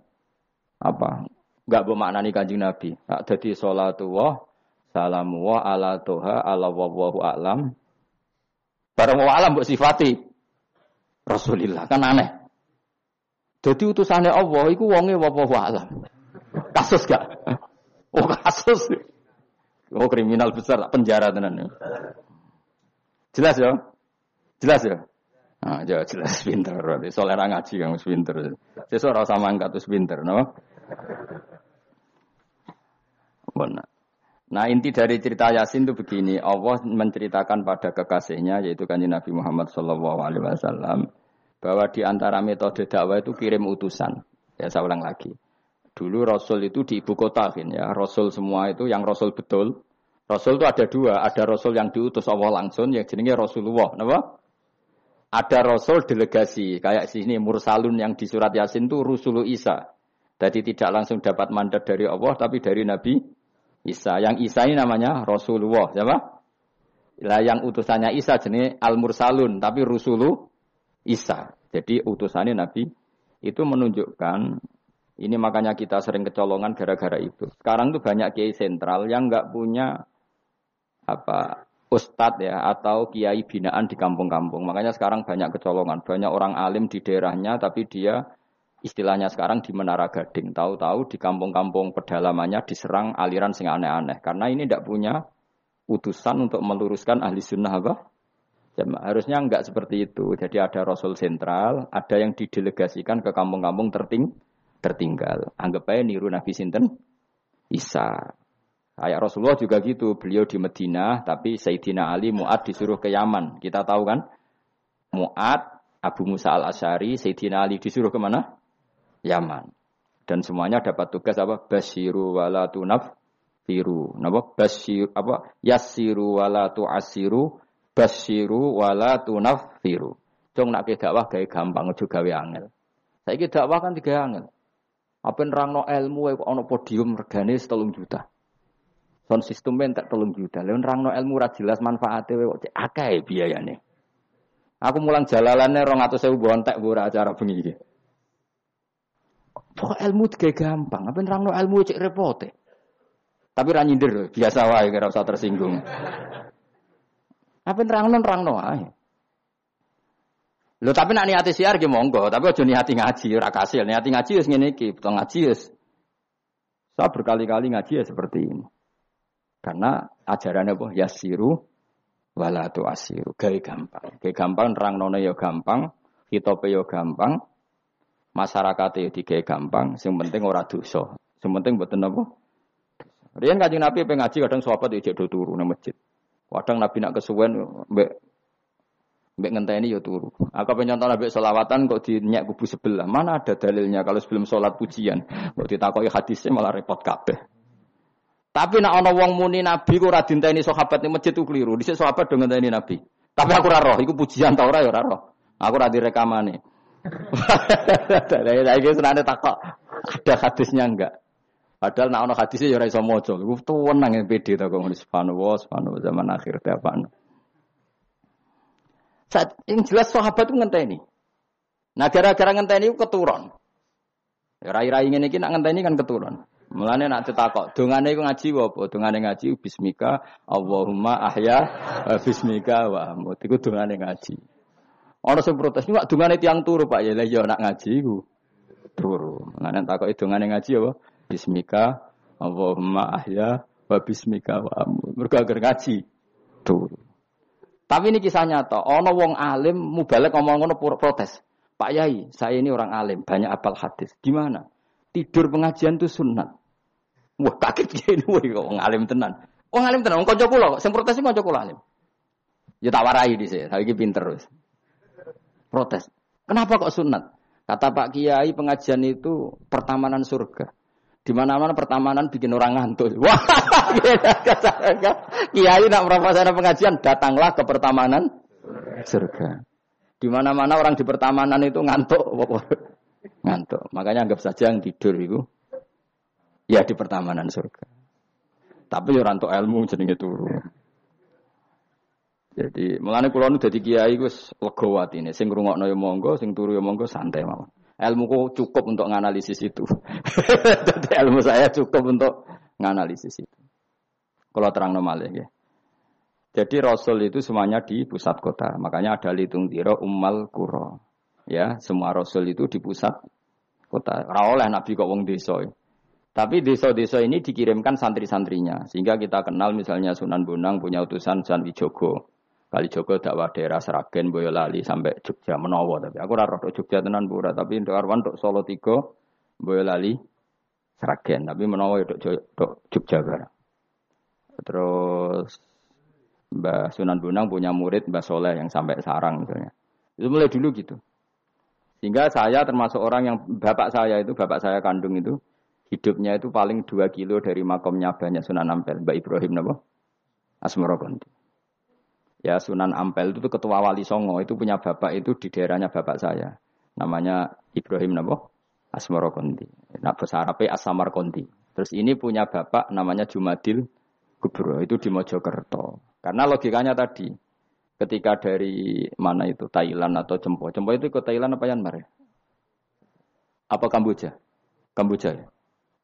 [SPEAKER 1] apa enggak bermaknani kanjeng Nabi. Nah, jadi salatu wa salamu wa ala toha ala wawahu alam. Barang wa alam mbok sifati Rasulillah kan aneh. Jadi utusannya Allah itu wonge wawahu alam. Kasus gak? Oh kasus. Oh kriminal besar penjara tenan. Jelas ya? Jelas ya? Nah, ya jelas pinter. Berarti solera ngaji yang pinter. Sesuk ora sama angkat terus pinter, no? Benar. Nah inti dari cerita Yasin itu begini, Allah menceritakan pada kekasihnya yaitu kanjeng Nabi Muhammad Shallallahu Alaihi Wasallam bahwa di antara metode dakwah itu kirim utusan. Ya saya ulang lagi. Dulu Rasul itu di ibu kota kan ya. Rasul semua itu yang Rasul betul. Rasul itu ada dua. Ada Rasul yang diutus Allah langsung yang jenenge Rasulullah. Kenapa? ada rasul delegasi kayak sini mursalun yang di surat Yasin itu Rusulu Isa. Jadi tidak langsung dapat mandat dari Allah tapi dari Nabi Isa. Yang Isa ini namanya Rasulullah, siapa? Lah yang utusannya Isa jenis Al Mursalun tapi Rusulu Isa. Jadi utusannya Nabi itu menunjukkan ini makanya kita sering kecolongan gara-gara itu. Sekarang tuh banyak kiai sentral yang nggak punya apa ustadz ya atau kiai binaan di kampung-kampung. Makanya sekarang banyak kecolongan, banyak orang alim di daerahnya tapi dia istilahnya sekarang di Menara Gading. Tahu-tahu di kampung-kampung pedalamannya diserang aliran sing aneh-aneh. Karena ini tidak punya utusan untuk meluruskan ahli sunnah apa? Harusnya enggak seperti itu. Jadi ada Rasul sentral, ada yang didelegasikan ke kampung-kampung terting tertinggal. Anggap aja niru Nabi Sinten Isa. Kayak Rasulullah juga gitu, beliau di Medina, tapi Sayyidina Ali Mu'ad disuruh ke Yaman. Kita tahu kan? Mu'ad, Abu Musa al-Asyari, Sayyidina Ali disuruh ke mana? Yaman. Dan semuanya dapat tugas apa? Basiru wala tunaf firu. Napa? Basir apa? Yassiru wala tu'asiru, basiru wala tunaf firu. Cung nak dakwah gawe gampang aja gawe angel. Saiki dakwah kan tiga angel. Apa nerangno ilmu kok ana podium regane 3 juta. Son sistem tak 3 juta. Lha nerangno ilmu ra jelas manfaate kok cek akeh biayane. Aku mulang jalalannya 200.000 bontek ora acara bengi. Pokok ilmu tiga gampang. Apa nerangno ilmu cek repote. Tapi ra nyindir biasa wae kira usah tersinggung. Apa nerangno nerangno ae. Lho tapi nak niati siar ki monggo, tapi aja niati ngaji ora kasil. Niati ngaji wis ngene iki, betul ngaji wis. Saya berkali-kali ngaji ya seperti ini. Karena ajarannya apa? Yasiru wala tu asiru. Gawe gampang. Gawe gampang nerangno ya gampang, hitope ya gampang. Masyarakat ya digawe gampang, sing penting ora dosa. Sing penting mboten apa? Riyen Kanjeng Nabi pengaji kadang sahabat ya do turu nang masjid. Kadang Nabi nak kesuwen mbek Mbak ngenteni ya turu. Aku pengen nabi solawatan kok dinyak kubu sebelah. Mana ada dalilnya kalau sebelum sholat pujian. Kok ditakoki hadisnya malah repot kabeh. Tapi nak ana wong muni nabi ku ora dinteni sahabat ning masjid ku keliru. Dhisik sahabat do ngenteni nabi. Tapi aku ora roh, iku pujian ta ora ya ora roh. Aku ora direkamane. Lah iki senane takok ada hadisnya enggak? Padahal nak ana hadisnya ya ora iso maca. Iku tuwenang pede ta kok subhanallah subhanallah zaman akhir ta apa. Saat yang jelas sahabat itu ngenteni. Nah gara-gara ngenteni keturun. Ya, rai-rai ini iki nak ngenteni kan keturun. Mulane nak ditakok, dongane iku ngaji apa? Dongane ngaji bismika Allahumma ahya bismika wa amut. Iku dongane ngaji. Orang sing protes, "Pak dongane tiang turu, Pak." Ya lah ya nak ngaji iku turu. Mulane takoki dongane ngaji apa? Bismika Allahumma ahya wa bismika wa amut. Mergo ngaji turu. Tapi ini kisah nyata. Ono wong alim mubalek ngomong ngono protes. Pak Yai, saya ini orang alim, banyak apal hadis. Gimana? Tidur pengajian itu sunat. Wah kaget gini, wah wong alim tenan. Wong alim tenan, wong kanca kula, sing protes kanca kula alim. Ya tak warai di sini, saya pinter terus. Protes. Kenapa kok sunat? Kata Pak Kiai pengajian itu pertamanan surga. Di mana-mana pertamanan bikin orang ngantuk. Wah, kiai nak merasakan pengajian, datanglah ke pertamanan surga. Di mana-mana orang di pertamanan itu ngantuk, ngantuk. Makanya anggap saja yang tidur itu ya di pertamanan surga. Tapi orang untuk ilmu jenenge turu. Jadi mulane kula nu dadi kiai wis lega atine. Sing ngrungokno ya monggo, sing turu ya monggo santai mawon ilmuku cukup untuk menganalisis itu. Jadi ilmu saya cukup untuk menganalisis itu. Kalau terang normal ya. Jadi Rasul itu semuanya di pusat kota. Makanya ada litung tiro ummal kuro. Ya, semua Rasul itu di pusat kota. Ora oleh Nabi kok wong desa. Tapi desa-desa ini dikirimkan santri-santrinya. Sehingga kita kenal misalnya Sunan Bonang punya utusan Sunan Wijogo. Kali Joko dakwah daerah Seragen, Boyolali sampai Jogja Menowo tapi aku raro Jogja tenan pura tapi untuk Arwan untuk Solo Tigo, Boyolali, Seragen tapi Menowo untuk Jogja barang. Terus Mbah Sunan Bonang punya murid Mbah Soleh yang sampai sarang misalnya. Itu mulai dulu gitu. Sehingga saya termasuk orang yang bapak saya itu, bapak saya kandung itu, hidupnya itu paling dua kilo dari makomnya banyak Sunan Ampel, Mbak Ibrahim Nabo, Asmoro Ya Sunan Ampel itu ketua wali Songo itu punya bapak itu di daerahnya bapak saya. Namanya Ibrahim Nabo Asmoro Konti. Nah bahasa Asamar Konti. Terus ini punya bapak namanya Jumadil Gubro itu di Mojokerto. Karena logikanya tadi ketika dari mana itu Thailand atau Jempo. Jempo itu ke Thailand apa Myanmar ya? Apa Kamboja? Kamboja ya.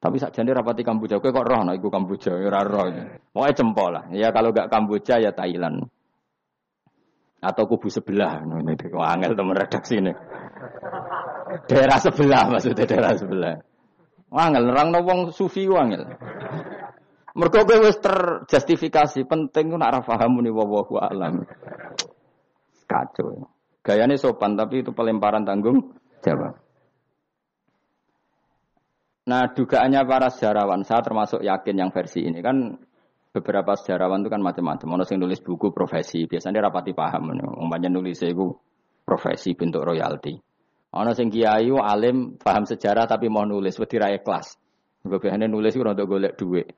[SPEAKER 1] Tapi saja nih rapati Kamboja, kok roh, nah itu Kamboja, ya roh. Pokoknya Jempo lah. Ya kalau gak Kamboja ya Thailand atau kubu sebelah. Ini angel teman redaksi ini. Daerah sebelah maksudnya daerah sebelah. Angel nerang wong sufi angel. Mergo kowe terjustifikasi penting ku nak ra paham muni wallahu alam. Kacau. Gayane sopan tapi itu pelemparan tanggung jawab. Nah dugaannya para sejarawan, saya termasuk yakin yang versi ini kan beberapa sejarawan itu kan macam-macam. Ono sing nulis buku profesi, biasanya rapati paham. Umpamanya nulis itu profesi bentuk royalti. Ono sing kiai alim paham sejarah tapi mau nulis wedi ra ikhlas. Biasanya nulis itu untuk golek duit.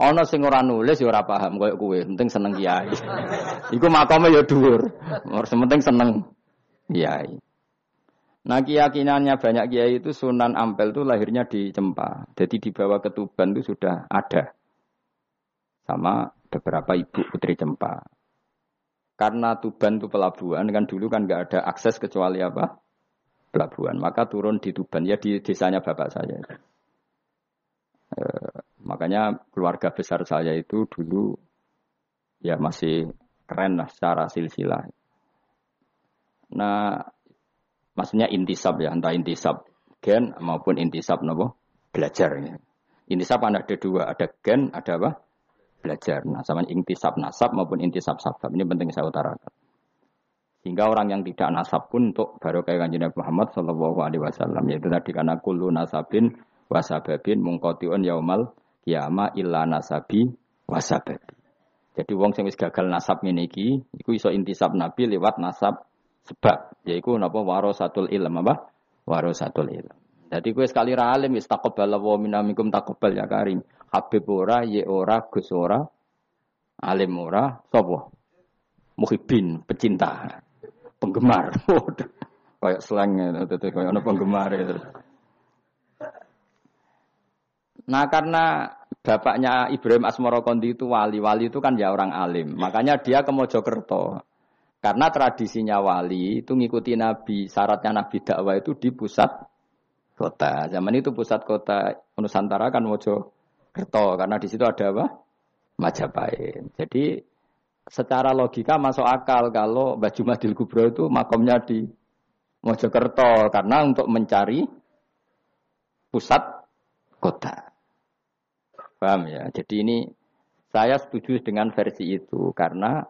[SPEAKER 1] Ono sing ora nulis ya ora paham koyo kowe, penting seneng kiai. Iku makome ya dhuwur. Penting seneng kiai. Nah keyakinannya banyak kiai itu Sunan Ampel itu lahirnya di Cempa. Jadi dibawa ke Tuban itu sudah ada. Sama beberapa ibu putri Cempa. Karena Tuban itu pelabuhan, kan dulu kan nggak ada akses kecuali apa? Pelabuhan. Maka turun di Tuban, ya di desanya bapak saya. E, makanya keluarga besar saya itu dulu ya masih keren lah secara silsilah. Nah, maksudnya intisab ya, entah intisab gen maupun intisab nopo belajar. Ya. Intisab ada dua, ada gen, ada apa? Belajar. Nah, sama intisab nasab maupun intisab sabab. Ini penting saya utarakan. Sehingga orang yang tidak nasab pun untuk baru kayak kanjeng Nabi Muhammad Shallallahu Alaihi Wasallam yaitu tadi karena kulu nasabin wasababin mungkotiun yaumal kiama illa nasabi wasababi. Jadi wong sing wis gagal nasab ngene iki iku iso intisab Nabi lewat nasab sebab yaiku napa warasatul ilm apa? Warasatul ilm. Jadi gue sekali ra alim wis taqabbal wa minamikum taqabbal ya karim. Habib ora, ye ora, Gus ora, alim ora, sapa? Muhibin, pecinta, penggemar. kayak slang itu, kayak ono penggemar itu. Nah karena bapaknya Ibrahim Asmoro Kondi itu wali, wali itu kan ya orang alim. Makanya dia ke Mojokerto. Karena tradisinya wali itu ngikuti Nabi, syaratnya Nabi dakwah itu di pusat kota. Zaman itu pusat kota Nusantara kan Mojokerto. Kerto karena di situ ada apa? Majapahit. Jadi secara logika masuk akal kalau Mbah Jumadil Kubro itu makomnya di Mojokerto karena untuk mencari pusat kota. Paham ya? Jadi ini saya setuju dengan versi itu karena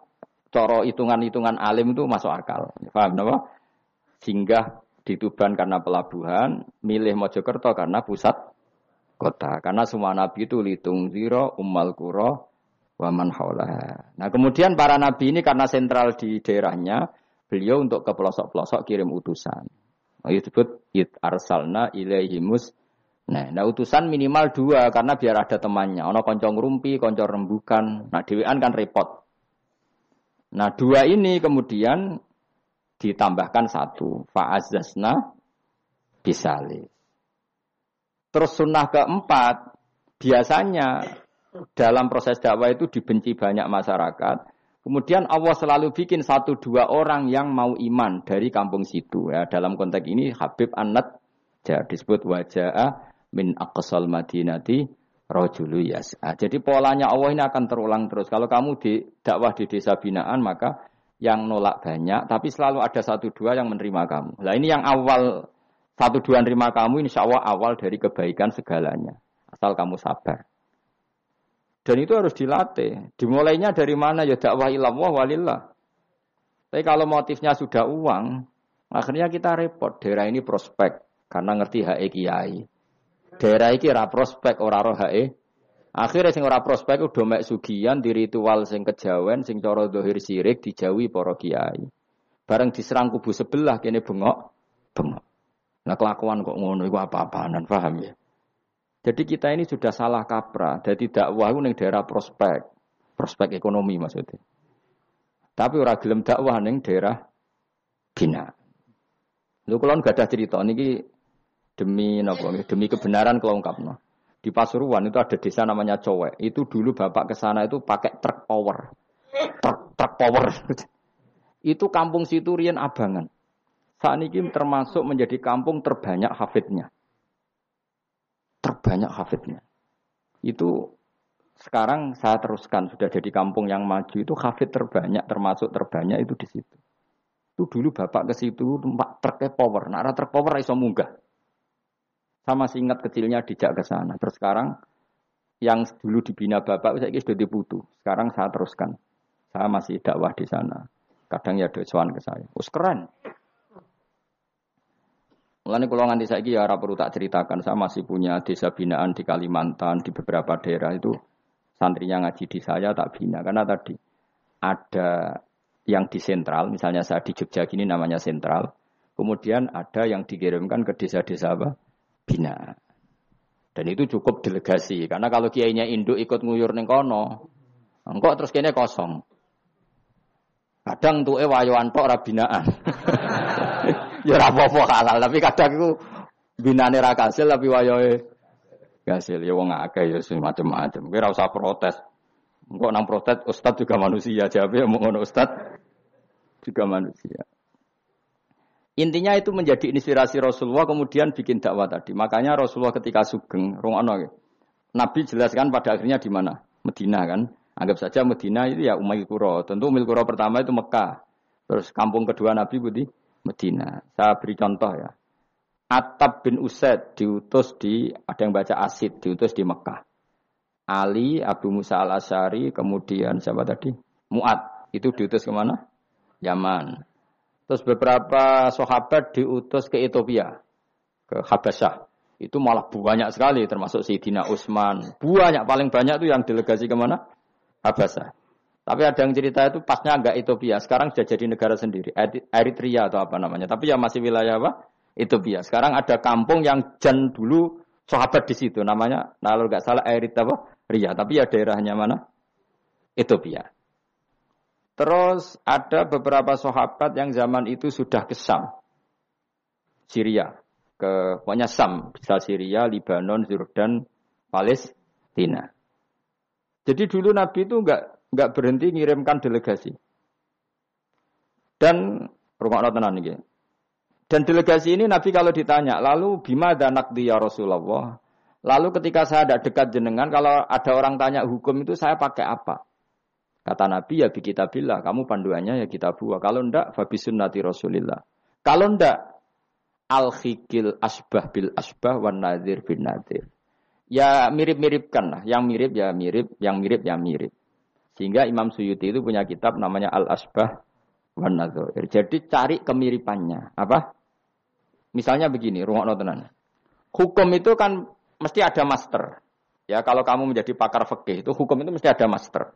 [SPEAKER 1] coro hitungan-hitungan alim itu masuk akal. Paham apa? Singgah di Tuban karena pelabuhan, milih Mojokerto karena pusat kota. Karena semua nabi itu litung ziro, ummal kuro, waman haulah. Nah kemudian para nabi ini karena sentral di daerahnya, beliau untuk ke pelosok-pelosok kirim utusan. Nah, disebut it arsalna ilaihimus. Nah, nah utusan minimal dua karena biar ada temannya. Ono koncong rumpi, koncong rembukan. Nah dewan kan repot. Nah dua ini kemudian ditambahkan satu. Fa'azazna bisalis. Terus sunnah keempat, biasanya dalam proses dakwah itu dibenci banyak masyarakat. Kemudian Allah selalu bikin satu dua orang yang mau iman dari kampung situ. Ya, dalam konteks ini Habib Anat ya, disebut wajah min aqsal madinati rojulu yas'a. Jadi polanya Allah ini akan terulang terus. Kalau kamu di dakwah di desa binaan maka yang nolak banyak, tapi selalu ada satu dua yang menerima kamu. Nah ini yang awal satu dua nerima kamu insya Allah awal dari kebaikan segalanya. Asal kamu sabar. Dan itu harus dilatih. Dimulainya dari mana? Ya dakwah ilallah walillah. Tapi kalau motifnya sudah uang, akhirnya kita repot. Daerah ini prospek. Karena ngerti HE kiai. Daerah ini ora prospek, ora roh HE. Akhirnya sing ora prospek udah mek sugian di ritual sing kejawen, sing coro dohir sirik dijauhi para kiai. Bareng diserang kubu sebelah kene bengok, bengok. Nah kelakuan kok ngono itu apa-apaan paham ya. Jadi kita ini sudah salah kaprah. Jadi dakwah itu daerah prospek, prospek ekonomi maksudnya. Tapi orang gelem dakwah neng daerah bina. Lu kalau nggak ada cerita niki demi nopo demi kebenaran kalau no. Di Pasuruan itu ada desa namanya Cowek. Itu dulu bapak ke sana itu pakai truk power. Truk, truk power. itu kampung situ rian abangan. Saat ini termasuk menjadi kampung terbanyak hafidnya. Terbanyak hafidnya. Itu sekarang saya teruskan sudah jadi kampung yang maju itu hafid terbanyak termasuk terbanyak itu di situ. Itu dulu bapak ke situ tempat truk power, nah truk power iso munggah. Sama masih ingat kecilnya dijak ke sana. Terus sekarang yang dulu dibina bapak saya sudah diputu. Sekarang saya teruskan. Saya masih dakwah di sana. Kadang ya dosuan ke saya. Us keren. Mulane kalau nganti saiki ya ora perlu tak ceritakan, saya masih punya desa binaan di Kalimantan, di beberapa daerah itu santrinya ngaji di saya tak bina karena tadi ada yang di sentral, misalnya saya di Jogja gini namanya sentral, kemudian ada yang dikirimkan ke desa-desa apa? Bina. Dan itu cukup delegasi karena kalau kiainya induk ikut nguyur neng kono, engkau terus kene kosong. Kadang tuh eh wayo tok rabinaan. ya ora apa-apa halal, tapi kadang iku binane ra kasil tapi wayahe kasil. Ya wong akeh ya macam-macam. Kowe ora usah protes. Engko nang protes ustaz juga manusia, jawabe mau ngono ustaz juga manusia. Intinya itu menjadi inspirasi Rasulullah kemudian bikin dakwah tadi. Makanya Rasulullah ketika sugeng, rungono Nabi jelaskan pada akhirnya di mana? Medina kan. Anggap saja Medina itu ya Umayyah Kuro. Tentu Umayyah Kuro pertama itu Mekah. Terus kampung kedua Nabi Budi Medina. Saya beri contoh ya. Atab bin Usaid diutus di, ada yang baca Asid, diutus di Mekah. Ali, Abu Musa al Asyari, kemudian siapa tadi? Mu'ad. Itu diutus ke mana? Yaman. Terus beberapa sahabat diutus ke Ethiopia, ke Habasyah. Itu malah banyak sekali, termasuk Sayyidina Utsman. Banyak, paling banyak itu yang delegasi ke mana? Habasyah. Tapi ada yang cerita itu pasnya enggak Ethiopia, sekarang sudah jadi negara sendiri, Eritrea atau apa namanya. Tapi ya masih wilayah apa? Ethiopia. Sekarang ada kampung yang jan dulu sahabat di situ, namanya, nah kalau nggak salah Eritrea? Ria. Tapi ya daerahnya mana? Ethiopia. Terus ada beberapa sahabat yang zaman itu sudah ke Sam, Syria, ke pokoknya Sam, bisa Syria, Libanon, Jordan, Palestina. Jadi dulu Nabi itu enggak enggak berhenti ngirimkan delegasi. Dan rumah tenan ini. Dan delegasi ini Nabi kalau ditanya, lalu bima danak dia Rasulullah. Lalu ketika saya ada dekat jenengan, kalau ada orang tanya hukum itu saya pakai apa? Kata Nabi ya bi bilang, kamu panduannya ya kita buah. Kalau ndak fabi sunnati Rasulillah. Kalau ndak al khikil asbah bil asbah wan nadir bin nadir. Ya mirip-miripkan lah. Yang mirip ya mirip, yang mirip ya mirip. Sehingga Imam Suyuti itu punya kitab namanya Al Asbah wan Nadir. Jadi cari kemiripannya. Apa? Misalnya begini, rumah tenan. Hukum itu kan mesti ada master. Ya, kalau kamu menjadi pakar fikih itu hukum itu mesti ada master.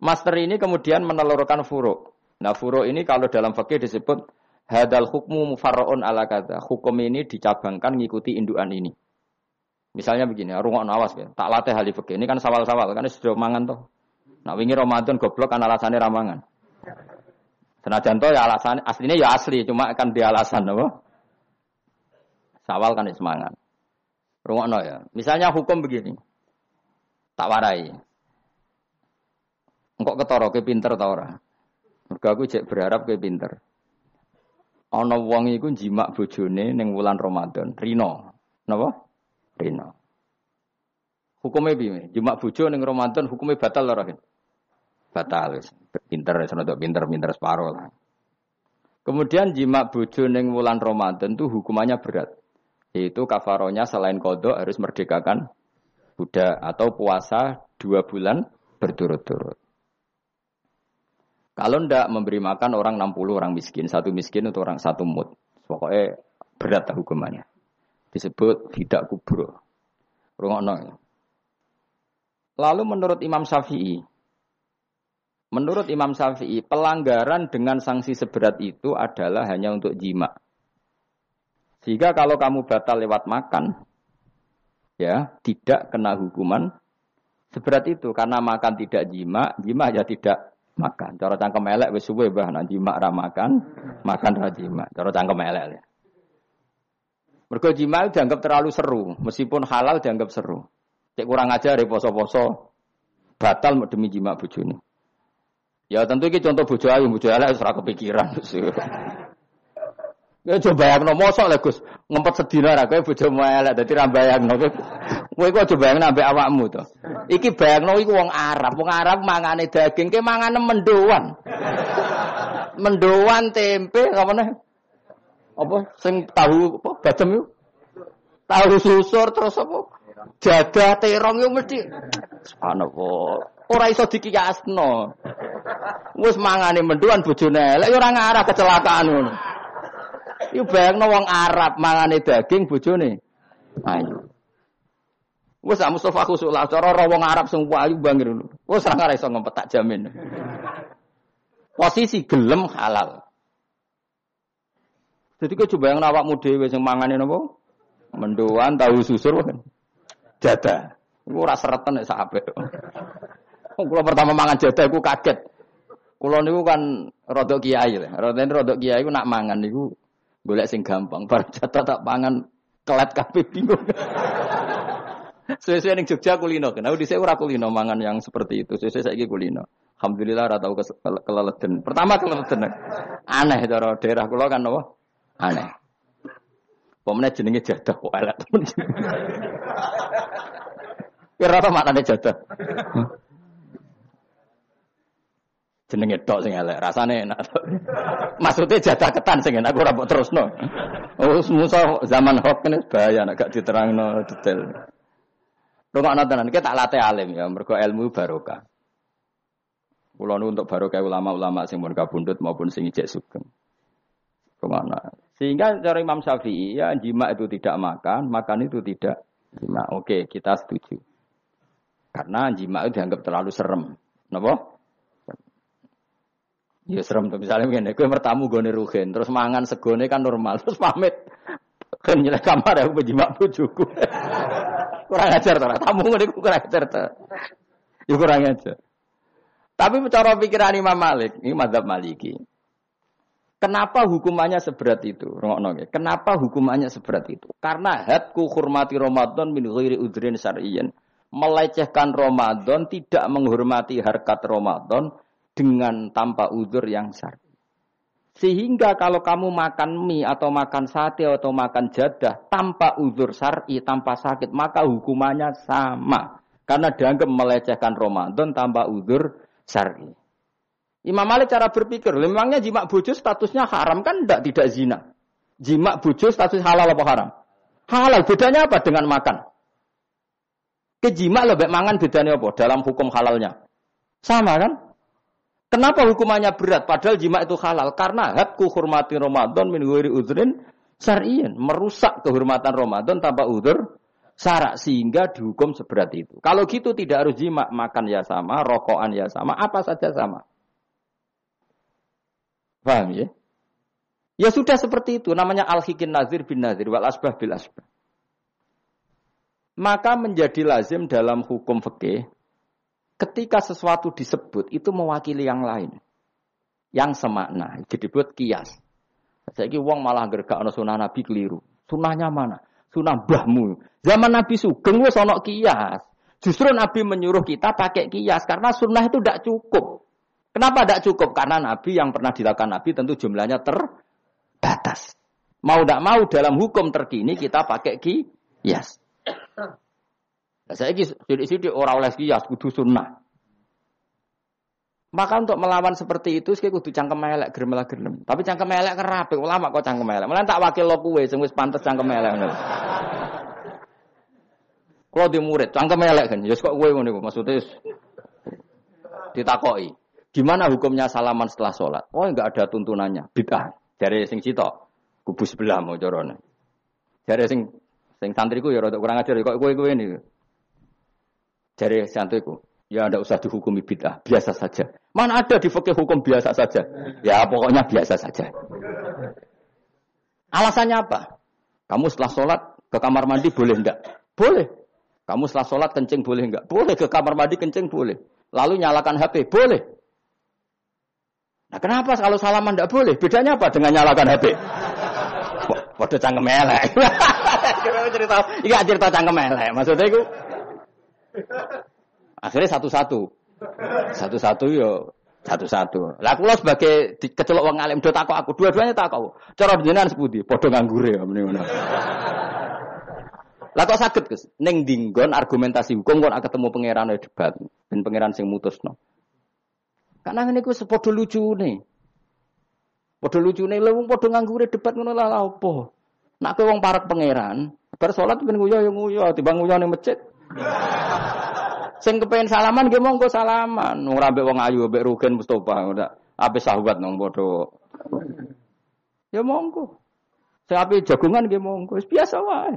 [SPEAKER 1] Master ini kemudian menelurkan furuk. Nah, furuk ini kalau dalam fikih disebut hadal hukmu mufarraun ala kata. Hukum ini dicabangkan ngikuti induan ini. Misalnya begini, rungok awas ya. Tak latih hal fikih. Ini kan sawal-sawal, kan sudah mangan toh. Nah, wingi Ramadan goblok kan alasannya ramangan. Senajan toh ya alasan aslinya ya asli, cuma kan dia alasan apa? Sawal kan semangat. Rungokno ya. Misalnya hukum begini. Tak warai. Engkok ketara ke pinter ta ora? Mergo aku cek berharap ke pinter. Ana wong iku jimak bojone ning wulan Ramadan, Rino. Napa? Rino. Hukumnya piye? Jimak bojo ning Ramadan hukumnya batal ora? Batal. Pinter senodok pinter-pinter separuh lah. Kemudian jimak bojo ning wulan Ramadan itu hukumannya berat. Yaitu kafaronya selain kodok harus merdekakan budak atau puasa dua bulan berturut-turut. Kalau ndak memberi makan orang 60 orang miskin, satu miskin untuk orang satu mut. Pokoknya berat hukumannya. Disebut tidak kubro. Rungokno. Lalu menurut Imam Syafi'i, menurut Imam Syafi'i, pelanggaran dengan sanksi seberat itu adalah hanya untuk jima. Sehingga kalau kamu batal lewat makan, ya tidak kena hukuman seberat itu karena makan tidak jima, jima ya tidak makan. Cara cangkem elek wis suwe bah nanti mak ra makan, makan ra jima. Cara cangkem elek. Ya. Mergo jima dianggap terlalu seru, meskipun halal dianggap seru. Cek kurang ajar ya poso-poso batal demi jima bojone. Ya tentu ini contoh bojo ayu, bojo elek ora kepikiran. Ya coba yang no mosok lah Gus, ngempet sedina ra kowe bojomu elek dadi ra bayangno. Kowe kok coba yang nambah awakmu to. Iki bayangno iku wong Arab, wong Arab mangane daging, ke mangane mendoan. mendoan tempe nih? Apa sing tahu apa bacem yuk? Tahu susur terus apa? Jadah terong yo mesti subhanallah. Ora iso dikiyasno. Wis mangane mendoan bojone elek yo ora ngarah kecelakaan ngono. Iku bayangno wong Arab mangane daging bojone. Ayo. Wes sak Mustafa khusuk lah cara ora wong Arab sing ayu bangir. Wes ora iso ngempet tak jamin. Posisi gelem halal. Jadi kau coba yang awakmu dhewe sing mangane napa? Mendoan tahu susur kan. Jada. Iku ora seretan nek sak apik. Pertama mangan jada iku kaget. Kulo niku kan rodok kiai lah. Rodok rodok kiai nak mangan niku Golek sing gampang, bar jatah tak pangan kelet kabeh bingung. Sesuai ning Jogja kulino, kenapa di ora kulino mangan yang seperti itu. Sesuai saiki kulino. Alhamdulillah ora tau keleleden. Pertama keleleden. Aneh cara daerah kula kan apa? Aneh. Pemene jenenge jadah kok elek temen. Kira apa maknane? Jenenge tok sing elek, rasane enak. Maksudnya jadah ketan sing enak ora mbok terusno. Oh, musa zaman hok ini bahaya nek gak diterangno detail. Rungokno tenan, kita tak latih alim ya, mergo ilmu barokah. Kulo untuk barokah ulama-ulama sing pun kabundut maupun sing ijek sugeng. Ke mana? Sehingga cara Imam Syafi'i ya jima itu tidak makan, makan itu tidak jima. Oke, kita setuju. Karena jima itu dianggap terlalu serem. Napa? Ya serem tuh misalnya begini, gue bertamu gue rugen, terus mangan segone kan normal, terus pamit, kan nyelek kamar aku berjimak bujuku. kurang ajar tuh, tamu gue kurang ajar tuh. Ya kurang ajar. Tapi cara pikiran Imam Malik, ini madhab Maliki. Kenapa hukumannya seberat itu? Kenapa hukumannya seberat itu? Karena hadku hormati Ramadan min ghairi udrin syar'iyyan. Melecehkan Ramadan, tidak menghormati harkat Ramadan dengan tanpa udur yang syar'i. Sehingga kalau kamu makan mie atau makan sate atau makan jadah tanpa uzur syar'i, tanpa sakit, maka hukumannya sama. Karena dianggap melecehkan Ramadan tanpa uzur syar'i. Imam Malik cara berpikir, memangnya jima bojo statusnya haram kan tidak tidak zina. Jima bojo status halal apa haram? Halal. Bedanya apa dengan makan? Kejima lebih mangan bedanya apa dalam hukum halalnya? Sama kan? Kenapa hukumannya berat? Padahal jima itu halal. Karena hadku hormati Ramadan min ghairi udhrin syar'iyan. Merusak kehormatan Ramadan tanpa udur syarak. Sehingga dihukum seberat itu. Kalau gitu tidak harus jima. Makan ya sama, rokokan ya sama, apa saja sama. Paham ya? Ya sudah seperti itu. Namanya al-hikin nazir bin nazir. Wal asbah bil asbah. Maka menjadi lazim dalam hukum fikih Ketika sesuatu disebut itu mewakili yang lain. Yang semakna. Jadi buat kias. Saya wong malah gergak ana sunah Nabi keliru. Sunahnya mana? Sunah bahmu. Zaman Nabi Sugeng wis ana kias. Justru Nabi menyuruh kita pakai kias karena sunnah itu tidak cukup. Kenapa tidak cukup? Karena Nabi yang pernah dilakukan Nabi tentu jumlahnya terbatas. Mau tidak mau dalam hukum terkini kita pakai kias. Saya ini sidik-sidik orang oleh kias kudu sunnah. Maka untuk melawan seperti itu, saya kudu cangkem melek, gerem gerem. Tapi cangkem melek kerapi, ulama kok cangkem melek. Malah tak wakil lo kue, sing wis pantes cangkem melek. Kalau di murid, cangkem melek kan, ya kok kue ngono maksudnya ditakoi. Gimana hukumnya salaman setelah sholat? Oh enggak ada tuntunannya, bid'ah. Dari sing cito, kubu sebelah mau corone. Dari sing sing santriku ya rada kurang ajar kok kue kue ini. Dari santriku, ya tidak usah dihukumi bid'ah, biasa saja. Mana ada di fikih hukum biasa saja? Ya pokoknya biasa saja. Alasannya apa? Kamu setelah sholat ke kamar mandi boleh enggak? Boleh. Kamu setelah sholat kencing boleh enggak? Boleh. Ke kamar mandi kencing boleh. Lalu nyalakan HP? Boleh. Nah kenapa kalau salaman enggak boleh? Bedanya apa dengan nyalakan HP? Waduh cangkem elek. cerita, iya cerita cangkem elek. Maksudnya itu Akhirnya satu-satu. Satu-satu yo satu-satu. Lah kula sebagai kecelok wong alim do takok aku, dua-duanya takok. Cara jenengan sepundi? Padha nganggure ya ngono. Lah kok saged Gus? Ning dinggon argumentasi hukum kok ketemu pangeran debat, ben pangeran sing mutusno. Karena ngene ku sepodo lucune. Padha lucune lha wong padha nganggure debat ngono lah apa? Nak kowe wong parek pangeran, bar salat ben nguyo ya nguyo, timbang nguyo ning masjid. Sing kepengen salaman nggih monggo salaman. Ora mbek wong ayu mbek Rugen Mustofa ora ape sahabat nang padha. Ya monggo. Sing ape jagungan nggih monggo. Wis biasa wae.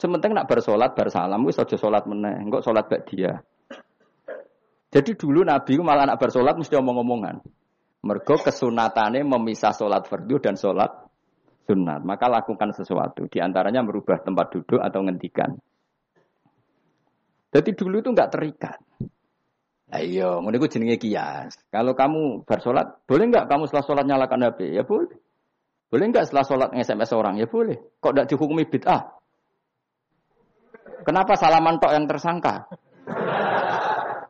[SPEAKER 1] Sementing nak bar salat bar salam wis aja salat meneh. Engko salat bak dia. Jadi dulu Nabi malah nak bar salat mesti omong-omongan. Mergo kesunatane memisah salat fardu dan salat sunat. Maka lakukan sesuatu. Di antaranya merubah tempat duduk atau ngendikan. Jadi dulu itu nggak terikat. Ayo, ngono iku jenenge kias. Kalau kamu bersolat, boleh nggak kamu setelah sholat nyalakan HP? Ya boleh. Boleh nggak setelah sholat nge-SMS orang? Ya boleh. Kok tidak dihukumi bid'ah? Kenapa salaman tok yang tersangka?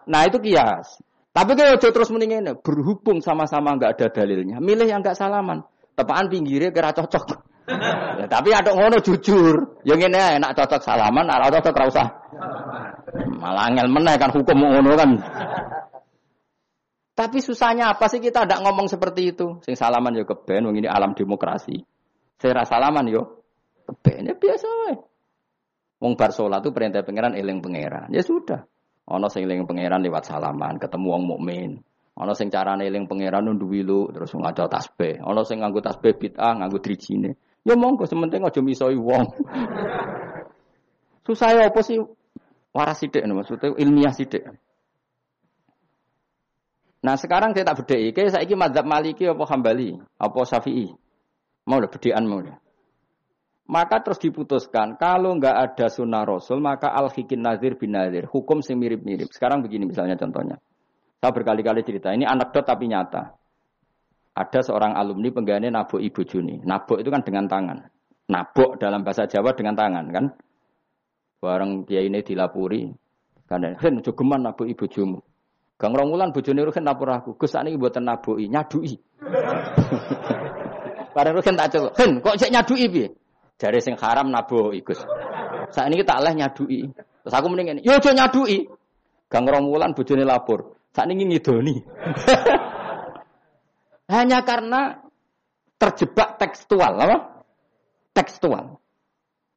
[SPEAKER 1] Nah itu kias. Tapi kalau terus mendingin berhubung sama-sama nggak ada dalilnya, milih yang nggak salaman. Tepaan pinggirnya kira cocok. Ya, tapi ada ngono jujur. Yang ini enak cocok salaman, ala cocok rasa. Malah angel meneh kan hukum ngono kan. Tapi susahnya apa sih kita tidak ngomong seperti itu? Sing salaman yo keben, wong ini alam demokrasi. Saya salaman yo keben ya biasa. Wong bar salat itu perintah pangeran eling pangeran. Ya sudah. Ana sing eling pangeran lewat salaman, ketemu wong mukmin. Ana sing carane eling pangeran nundu wilu terus ngaca tasbih. Ana sing nganggo tasbih bid'ah, nganggo drijine. Ya monggo sementing aja misoi wong. Susah ya apa sih? Waras sithik maksudnya ilmiah sithik. Nah sekarang saya tak bedai, saya ini maliki apa hambali, apa syafi'i. Mau udah bedean mau udah. Maka terus diputuskan, kalau nggak ada sunnah rasul, maka al hikin nazir bin nazir. Hukum sing mirip-mirip. Sekarang begini misalnya contohnya. Saya berkali-kali cerita, ini anekdot tapi nyata. Ada seorang alumni penggawaannya nabok ibu Juni. Nabok itu kan dengan tangan. Nabok dalam bahasa Jawa dengan tangan kan. Bareng dia ini dilapuri. Karena, hen, jogeman nabok ibu Jumu. Gang Romulan bojone Ruhin lapor aku, Gus sakniki mboten naboki, nyadui. Bareng Ruhin tak celuk, "Hen, kok cek nyadui piye?" Jare sing haram nabo ikus. Saat ini kita leh nyadui. Terus aku mendingin, yo aja nyadui. Gang Romulan bojone lapor. Saat ini ngidoni. Hanya karena terjebak tekstual, apa? Tekstual.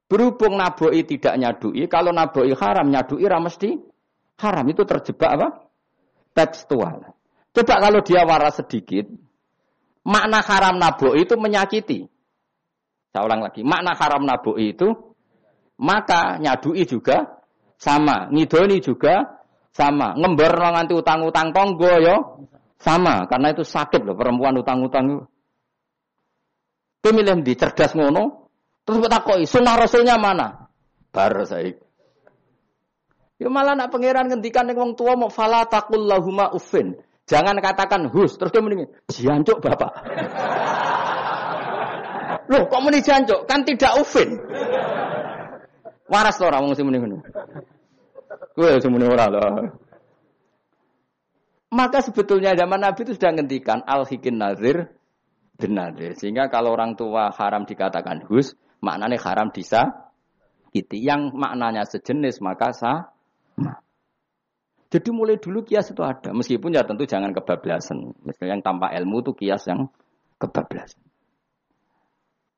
[SPEAKER 1] Berhubung naboi tidak nyadui, kalau naboi haram nyadui ramesti haram itu terjebak apa? Tekstual. Coba kalau dia waras sedikit, makna haram naboi itu menyakiti. Saya ulang lagi, makna haram nabu itu maka nyadui juga sama, ngidoni juga sama, ngember nganti utang-utang tonggo yo sama, karena itu sakit loh perempuan utang-utang. Pemilih di cerdas ngono, terus bertakoi, sunnah rasulnya mana? Bar saya. Ya malah nak pangeran ngendikan yang wong tua mau fala takul lahuma ufin. Jangan katakan hus, terus dia mendingin, jiancuk bapak. Loh, kok muni jancuk? Kan tidak ufin. Waras to ora wong sing muni ngono. Kowe sing muni ora lah. Maka sebetulnya zaman Nabi itu sudah ngendikan al-hikin nazir benar. Sehingga kalau orang tua haram dikatakan hus, maknanya haram disa itu yang maknanya sejenis maka sama. Jadi mulai dulu kias itu ada, meskipun ya tentu jangan kebablasan. Misalnya yang tanpa ilmu itu kias yang kebablasan.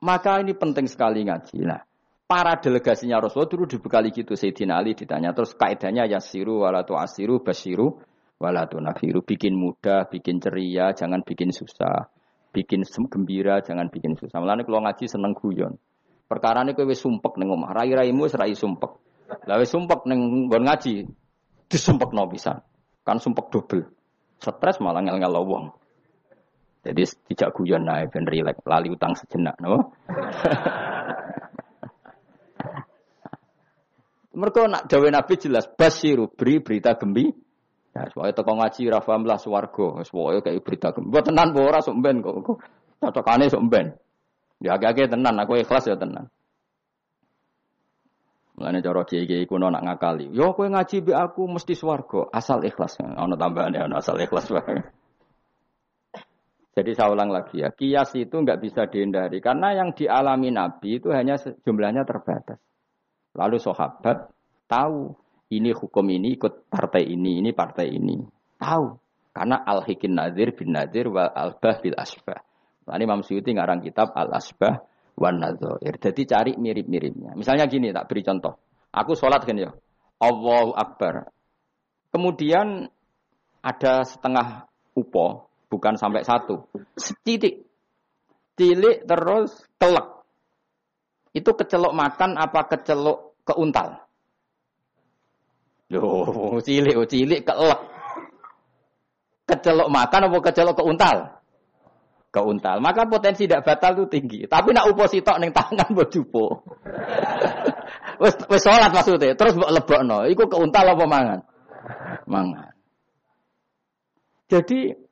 [SPEAKER 1] Maka ini penting sekali ngaji. Nah, para delegasinya Rasulullah dulu dibekali gitu. Sayyidina Ali ditanya. Terus kaidahnya yasiru walatu asiru basiru walatu nafiru. Bikin mudah, bikin ceria, jangan bikin susah. Bikin gembira, jangan bikin susah. Malah kalau ngaji seneng guyon. Perkara ini kowe sumpek neng omah. Rai-raimu serai sumpek. Lah sumpek neng bon ngaji. Disumpek no bisa. Kan sumpek double. Stres malah ngel-ngel wong. Jadi tidak guyon naik ben rilek, lali utang sejenak, no? Mereka nak dawe Nabi jelas basiru beri berita gembi. Ya, soalnya toko ngaji rafam lah swargo, soalnya kayak berita. Buat tenan bora somben kok, cocokane somben. Ya agak-agak tenan, aku ikhlas ya tenan. Mulane cara kiai-kiai kuno nak ngakali. Yo kowe ngaji be aku mesti swargo, asal ikhlas. Ana tambahane ana asal ikhlas wae. Jadi saya ulang lagi ya, kias itu nggak bisa dihindari karena yang dialami Nabi itu hanya jumlahnya terbatas. Lalu sahabat tahu ini hukum ini ikut partai ini, ini partai ini. Tahu karena al hikin nadir bin nadir wa al bah bil asbah. Nah, Imam Suyuti ngarang kitab al asbah wan nadzair. Jadi cari mirip-miripnya. Misalnya gini, tak beri contoh. Aku sholat kan ya, Allahu Akbar. Kemudian ada setengah upo, bukan sampai satu. Titik. Cilik terus telek. Itu kecelok makan apa kecelok keuntal? Loh, cilik, cilik kelek. Kecelok makan apa kecelok keuntal? Keuntal. Maka potensi tidak batal itu tinggi. Tapi nak upo sitok ning tangan mbok jupo. wis wis salat maksudnya. Terus mbok lebokno. Iku keuntal apa mangan? Mangan. Jadi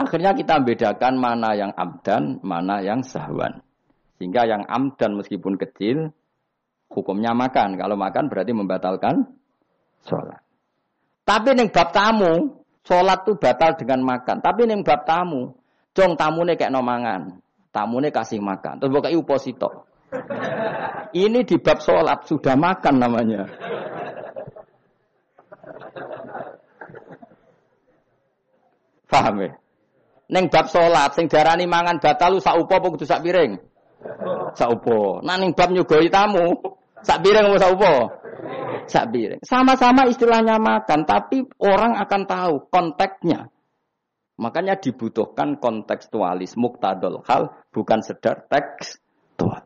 [SPEAKER 1] Akhirnya kita bedakan mana yang amdan, mana yang sahwan. Sehingga yang amdan meskipun kecil, hukumnya makan. Kalau makan berarti membatalkan sholat. Tapi neng bab tamu, sholat tuh batal dengan makan. Tapi neng bab tamu, cong tamune kayak nomangan. Tamune kasih makan. Terus bukai uposito. Ini di bab sholat sudah makan namanya. Paham ya? Neng bab sholat, sing darani mangan batal lu sak upo apa kudu sak piring? Sak upo. Nah ning bab nyugoi tamu, sak piring apa sak upo? Sak piring. Sama-sama istilahnya makan, tapi orang akan tahu konteksnya. Makanya dibutuhkan kontekstualis muktadol hal, bukan sedar tekstual.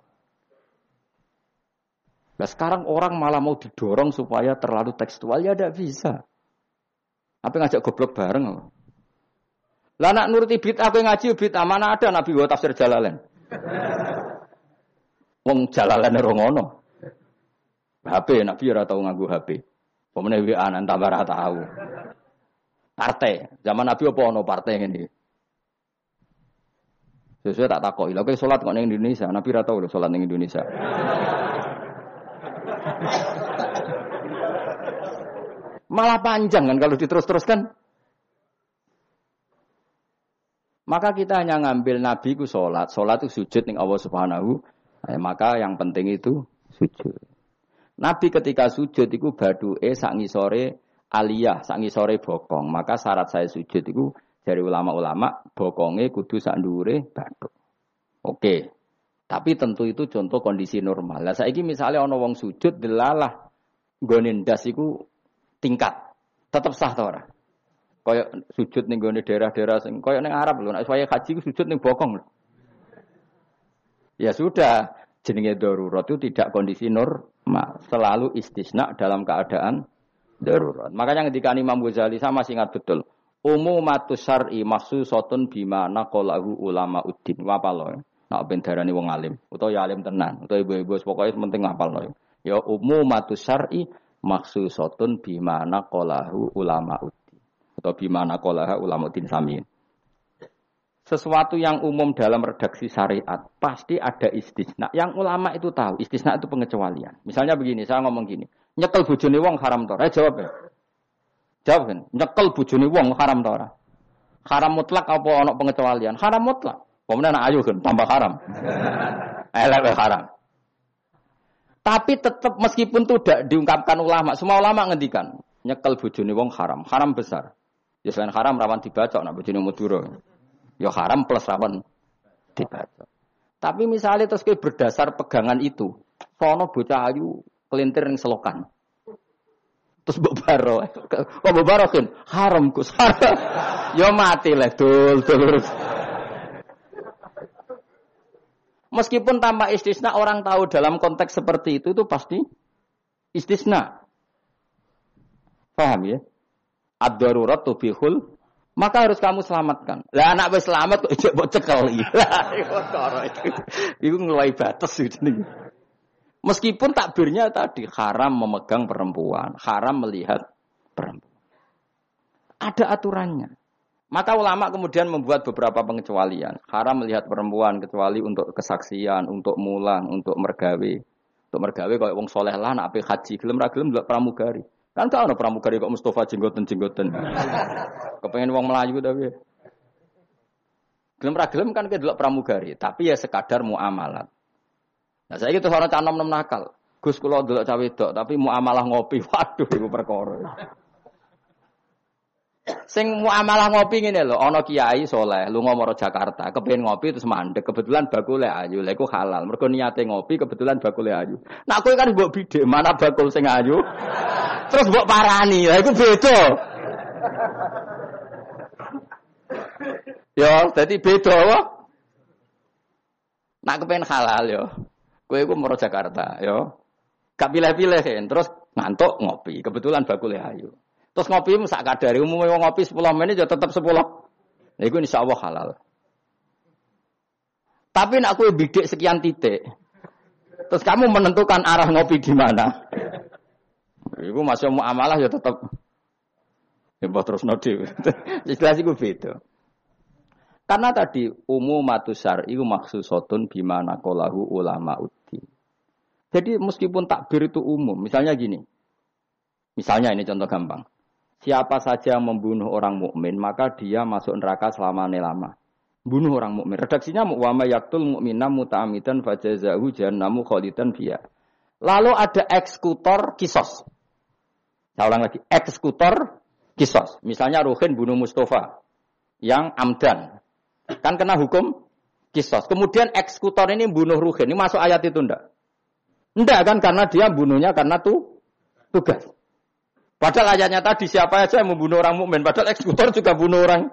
[SPEAKER 1] Nah sekarang orang malah mau didorong supaya terlalu tekstual, ya tidak bisa. Apa ngajak goblok bareng? Lah nak nuruti bid'ah kowe ngaji bid'ah mana ada Nabi wa tafsir Jalalain. Wong Jalalain ora ngono. HP Nabi ora tau nganggo HP. Pemene WA tambah ora tau. Partai, zaman Nabi apa ono partai ngene Sesuai tak takoki. Lha kowe salat kok ning Indonesia, Nabi ora tau lho salat ning Indonesia. Malah panjang kan kalau diterus-teruskan. Maka kita hanya ngambil Nabi ku sholat. Sholat itu sujud nih Allah Subhanahu. Eh, maka yang penting itu sujud. Nabi ketika sujud itu badu e sangi sore aliyah, sangi sore bokong. Maka syarat saya sujud itu dari ulama-ulama bokongnya kudu sandure badu. Oke. Tapi tentu itu contoh kondisi normal. Lah saiki misalnya ono wong sujud delalah gonin das iku tingkat. Tetap sah ta ora? Kaya sujud ning gone daerah-daerah sing kaya ning Arab lho, nek haji sujud ning bokong lho. Ya sudah, jenenge darurat itu tidak kondisi normal, selalu istisna dalam keadaan darurat. Makanya ketika Imam Ghazali sama masih ingat betul. Umumatus syar'i mahsusatun bima naqalahu ulama uddin. Wapal lho. Nak ben darani wong alim, utawa ya alim tenan, utawa ibu-ibu pokoke penting ngapal lho. Ya umumatus syar'i mahsusatun bima naqalahu ulama uddin atau bimana kolaha ulama din samin. Sesuatu yang umum dalam redaksi syariat pasti ada istisna. Yang ulama itu tahu istisna itu pengecualian. Misalnya begini, saya ngomong gini, nyekel bujuni wong haram tora. Eh jawab ya. Jawab kan, nyekel bujuni wong haram tora. Haram mutlak apa ono pengecualian? Haram mutlak. Kemudian ayo kan tambah haram. Elek haram. Tapi tetap meskipun itu tidak diungkapkan ulama, semua ulama ngendikan nyekel bujuni wong haram, haram besar. Ya selain haram rawan dibaca nak bojone Madura. Ya haram plus rawan dibaca. Tapi misalnya terus berdasar pegangan itu, sono bocah ayu kelintir yang selokan. Terus bobaro, kok bobaro kan haram kus haram. Ya mati lah dul dul. Meskipun tanpa istisna orang tahu dalam konteks seperti itu itu pasti istisna. Paham ya? ad-darurat tubihul maka harus kamu selamatkan. Lah anak wis selamat kok ijek mbok cekel iki. Lah itu. Iku batas itu nih. Meskipun takbirnya tadi haram memegang perempuan, haram melihat perempuan. Ada aturannya. Maka ulama kemudian membuat beberapa pengecualian. Haram melihat perempuan kecuali untuk kesaksian, untuk mulang, untuk mergawe. Untuk mergawe kalau wong soleh lah nak haji, gelem ra gelem pramugari. Kan gak ada pramugari kok Mustafa jenggoten-jenggoten. Kepengen uang Melayu tapi. Gelem ra gelem kan delok pramugari, tapi ya sekadar muamalat. Nah, saya itu orang canom nem nakal. Gus kula delok cawe dok, tapi muamalah ngopi. Waduh iku perkara. Sing muamalah ngopi ngene lho, ana kiai soleh lunga maro Jakarta, kepengin ngopi terus mandek, kebetulan bakule ayu, lha halal. Mergo niate ngopi kebetulan bakule ayu. Nak kowe kan mbok bidhe, mana bakul sing ayu? Terus mbok parani, lha iku beda. Yo, dadi beda wae. Nak kepengen halal yo. Kowe iku maro Jakarta, yo. Gak pilih-pilih terus ngantuk ngopi, kebetulan bakule ayu. Terus ngopi sak kadari umumnya ngopi 10 menit ya tetap 10. Nah, itu insya Allah halal. Tapi nak kue bidik sekian titik. Terus kamu menentukan arah ngopi di mana. Iku masih mau amalah ya tetap. Ya terus nodi. Jelas itu beda. Karena tadi umumatu syar'i maksusotun bima naqalahu ulama uddi. Jadi meskipun takbir itu umum, misalnya gini. Misalnya ini contoh gampang. Siapa saja yang membunuh orang mukmin maka dia masuk neraka selama lama. Bunuh orang mukmin. Redaksinya wa may yaktul mu'mina muta'amidan fajazahu jahannamu khalidan fiha. Lalu ada eksekutor kisos. Saya ulang lagi, eksekutor kisos. Misalnya Ruhin bunuh Mustafa yang amdan. Kan kena hukum kisos. Kemudian eksekutor ini bunuh Ruhin. Ini masuk ayat itu enggak? Enggak kan karena dia bunuhnya karena tuh tugas. Padahal ayatnya tadi siapa aja yang membunuh orang mukmin, padahal eksekutor juga bunuh orang.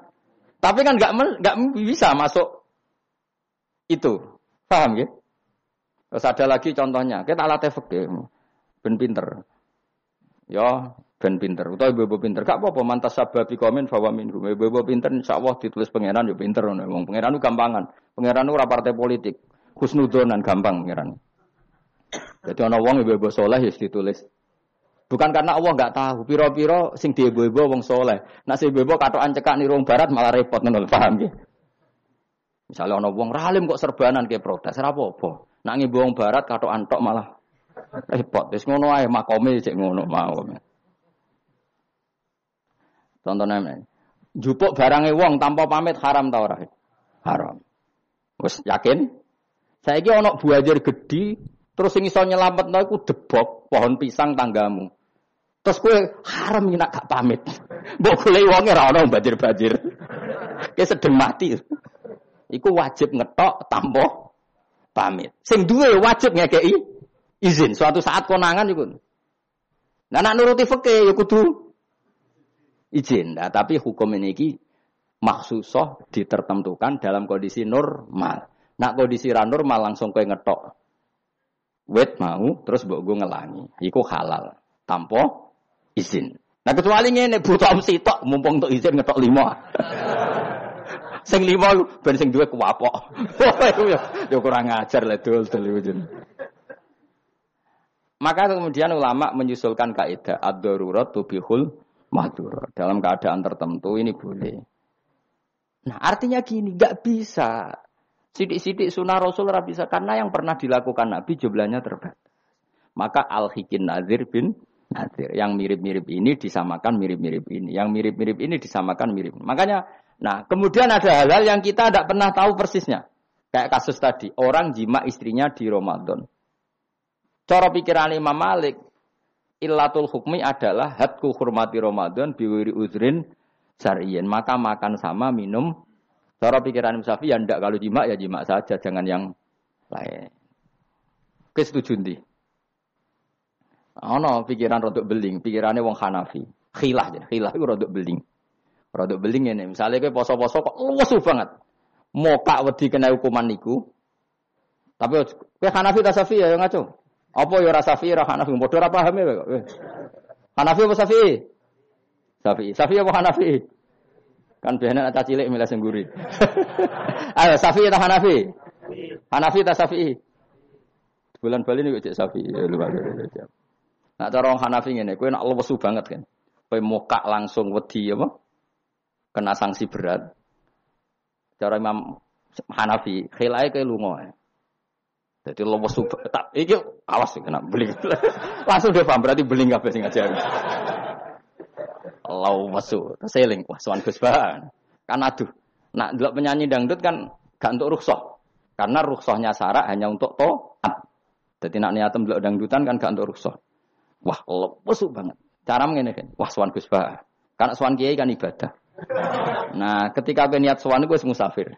[SPEAKER 1] Tapi kan nggak nggak bisa masuk itu. Paham ya? Terus ada lagi contohnya, kita alat efek ben pinter. Ya, ben pinter. Utawa ibu pinter. Gak apa-apa mantas sababi komen bahwa minhum. Ibu pinter insyaallah ditulis pangeran ya pinter Wong pangeran gampangan. Pangeran itu partai politik. Husnudonan gampang pangeran. Jadi ana wong ibu-ibu soleh ya ditulis Bukan karena Allah nggak tahu. Piro-piro sing diebo-ebo wong soleh. Nak si bebo katokan cekak nih rong barat malah repot nol paham ya? Misalnya ono wong ralim kok serbanan kayak protes, apa-apa. Nak ngibu wong barat kato antok malah repot. Terus ngono ae makome cek ngono mau. Contohnya ini. Jupuk barangnya wong tanpa pamit haram tau ora? Haram. Wes yakin? Saya ini ono buajar gede, terus sing iso nyelametno iku debok pohon pisang tanggamu. Terus kue haram ini gak pamit. Mbok golek wonge ora ono banjir-banjir. Kayak sedeng mati. Iku wajib ngetok tampo pamit. Sing duwe wajib ngekei izin. Suatu saat konangan iku. Nah nak nuruti fikih ya kudu izin. Nah, tapi hukum ini ki maksusoh ditertentukan dalam kondisi normal. Nak kondisi ra normal langsung kue ngetok. Wet mau terus mbok gue ngelangi. Iku halal. Tampo izin. Nah kecuali ini butuh om sitok mumpung untuk izin ngetok lima. sing lima ben sing duwe kuwapok. ya kurang ajar lah dul dul Maka kemudian ulama menyusulkan kaidah ad-darurat tubihul mahdur. Dalam keadaan tertentu ini boleh. Nah artinya gini, nggak bisa. Sidik-sidik sunnah Rasul bisa karena yang pernah dilakukan Nabi jumlahnya terbatas. Maka al-hikin nazir bin Nadir. Yang mirip-mirip ini disamakan mirip-mirip ini. Yang mirip-mirip ini disamakan mirip. Makanya, nah kemudian ada hal-hal yang kita tidak pernah tahu persisnya. Kayak kasus tadi, orang jima istrinya di Ramadan. Cara pikiran Imam Malik, illatul hukmi adalah hadku hurmati Ramadan biwiri uzrin syariyin. Maka makan sama minum. Cara pikiran Imam Syafi'i ya ndak kalau jima ya jima saja, jangan yang lain. Kesetuju nih. Ono pikiran rodok beling, pikirannya wong Hanafi. Khilah ya, khilah itu rodok beling. Rodok beling ini, misalnya kayak poso-poso kok luwes banget. Mokak wedi kena hukuman niku. Tapi kayak Hanafi ta Safi ya ngaco. Apa ya rasa Safi ra Hanafi, padha ora paham ya kok. Hanafi apa Safi? Safi. Safi apa Hanafi? Kan biasanya ada cilik milih sengguri. Ayo Safi atau Hanafi? Hanafi atau Safi? Bulan Bali ini cek Safi. Ya, luar biasa. Nah cara orang Hanafi ini, kue nak lesu banget kan. Kue muka langsung wedi apa? Kena sanksi berat. Cara Imam Hanafi, khilai ke lungo. Jadi lesu tak iki awas kena beling. langsung dia paham berarti beling apa sih ngajar. Lesu, seling wah suan Gus Kan aduh. Nak dua penyanyi dangdut kan gak untuk rukshoh. Karena rukshohnya syarat hanya untuk to'at. Jadi nak niatem dua dangdutan kan gak untuk rukshoh. Wah, lesu banget. Cara mengenai kan. Wah, suan Gus Karena suan kiai kan ibadah. Nah, ketika gue niat suan gue musafir.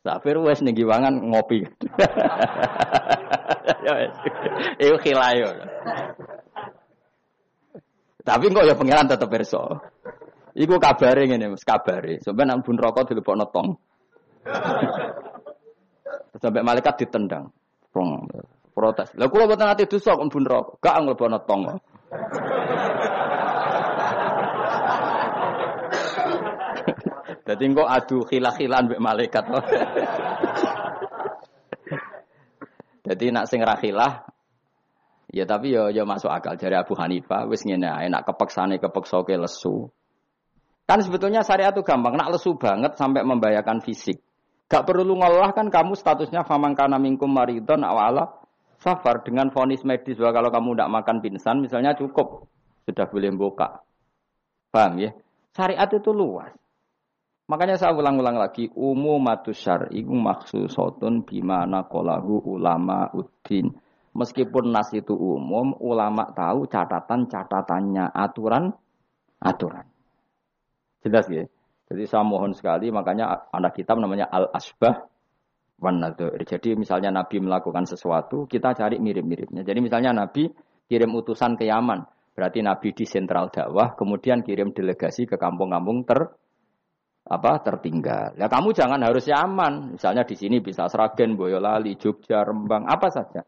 [SPEAKER 1] Musafir wes giwangan ngopi. ya wes. Khilayo. Tapi kok ya pangeran tetap perso. Iku kabare ngene, Mas, kabare. Sampai nang bun rokok dilebokno tong. Sampai malaikat ditendang. Prong protes. Lah kula mboten ate dosa kok bun rokok. Gak nglebono tong. Dadi engko adu khilah-khilan mbek malaikat. Jadi nak sing rakhilah ya tapi ya ya masuk akal dari Abu Hanifah wis ngene ae nak kepeksane kepeksa ke lesu. Kan sebetulnya syariat itu gampang, nak lesu banget sampai membahayakan fisik. Gak perlu ngolah kan kamu statusnya famang kana minkum maridon awala safar dengan vonis medis bahwa kalau kamu tidak makan pingsan misalnya cukup sudah boleh buka. Paham ya? Syariat itu luas. Makanya saya ulang-ulang lagi, umumatus syar'i maksusotun bimana kolahu ulama uddin. Meskipun nas itu umum, ulama tahu catatan-catatannya, aturan-aturan. Jelas ya? Jadi saya mohon sekali, makanya anak kitab namanya Al-Asbah Jadi misalnya Nabi melakukan sesuatu, kita cari mirip-miripnya. Jadi misalnya Nabi kirim utusan ke Yaman, berarti Nabi di sentral dakwah, kemudian kirim delegasi ke kampung-kampung ter apa tertinggal. Ya kamu jangan harus Yaman. Misalnya di sini bisa Sragen, Boyolali, Jogja, Rembang, apa saja.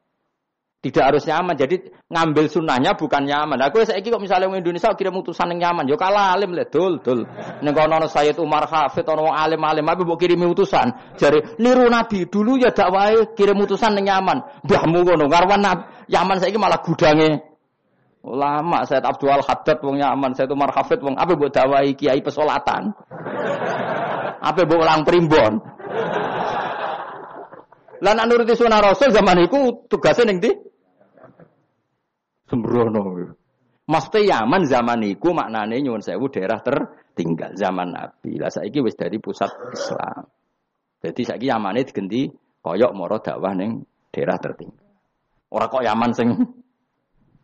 [SPEAKER 1] Tidak harus nyaman. Jadi ngambil sunnahnya bukan nyaman. Aku saya kok misalnya orang Indonesia kirim utusan yang nyaman, yo kalah alim le dul dul. Ning kono Sayyid Umar Hafid ono alim-alim tapi mbok kirimi utusan. Jare niru Nabi dulu ya dakwahe kirim utusan yang nyaman. Mbahmu ngono ngarwan Yaman saiki malah gudange ulama Said Abdul Haddad wong nyaman, Said Umar Hafid wong apa mbok dakwahi kiai pesolatan. Apa mbok ulang primbon. Lan nuruti sunah Rasul zaman itu tugasnya ning ndi? Sembrono. Maksudnya Yaman zaman itu maknanya nyuwun sewu daerah tertinggal zaman Nabi. Lah saiki wis dari pusat Islam. Jadi saiki Yamane digenti koyok moro dakwah ning daerah tertinggal. Ora kok Yaman sing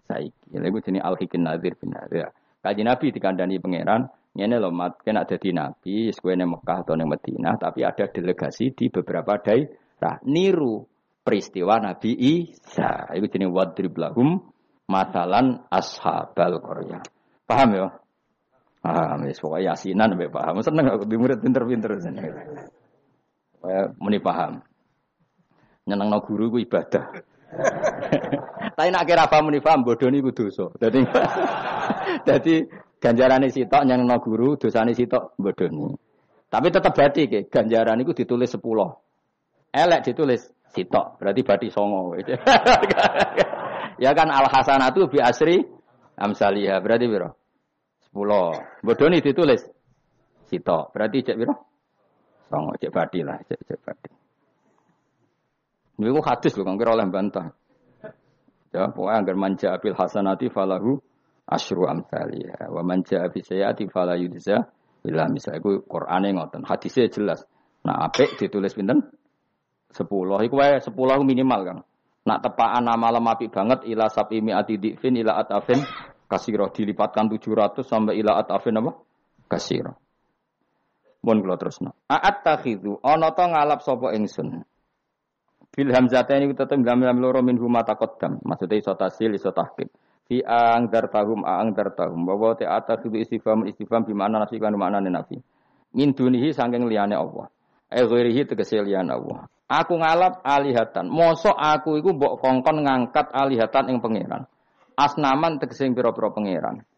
[SPEAKER 1] saiki. Lha iku jenenge Al-Hikin Nadir bin Nadir. Kaji Nabi dikandani pangeran, ngene lho mat kena dadi nabi, kowe ning Mekah atau ning Madinah, tapi ada delegasi di beberapa daerah niru peristiwa Nabi Isa. Iku jenenge wadrib lahum masalan ashabal Korea. Paham ya? Paham ya, pokoknya yasinan sampai paham. Seneng aku di murid pinter-pinter. Muni paham. Nyeneng no guru ku ibadah. Tapi nak kira paham muni paham, bodoh ini ku dosa. Jadi, jadi ganjaran sitok nyeneng no guru, dosa sitok bodoh ini. Tapi tetap berarti ke ganjaran itu ditulis sepuluh. Elek ditulis sitok, berarti berarti songo. Ya kan al hasanatu bi asri amsalihah. Berarti biro? Sepuluh. Bodoni ditulis. Sito. Berarti cek biro? Songo cek badi lah, cek cek badi. Ini kok hadis loh, kan kira oleh bantah. Ya, pokoknya agar manja abil hasanati falahu asru amsalihah. Wa manja abil sayati falah yudza ila misalnya itu Qur'ane ngoten. Hadisnya jelas. Nah, apik ditulis pinten? Sepuluh. Iku wae sepuluh minimal kan. Nak tepaan nama malam api banget ila sapi ati dikfin ila atafin kasiro dilipatkan 700 sampai ila atafin apa? Kasiro. Mun kula terusno. A'at takhidu ana to ngalap sapa ingsun. Bil hamzataini tetep gambar loro min huma taqaddam. Maksudnya iso tasil iso tahqiq. Fi ang dartahum ang dartahum. Bahwa te atakhidu istifham istifham bi makna nafi kan makna nafi. Min dunihi saking liyane Allah. Eh ghairihi tegese liyane Allah. Aku ngalap alihatan. Mosok aku iku mbok kongkon ngangkat alihatan ing pangeran. Asnaman tegese pira-pira pangeran.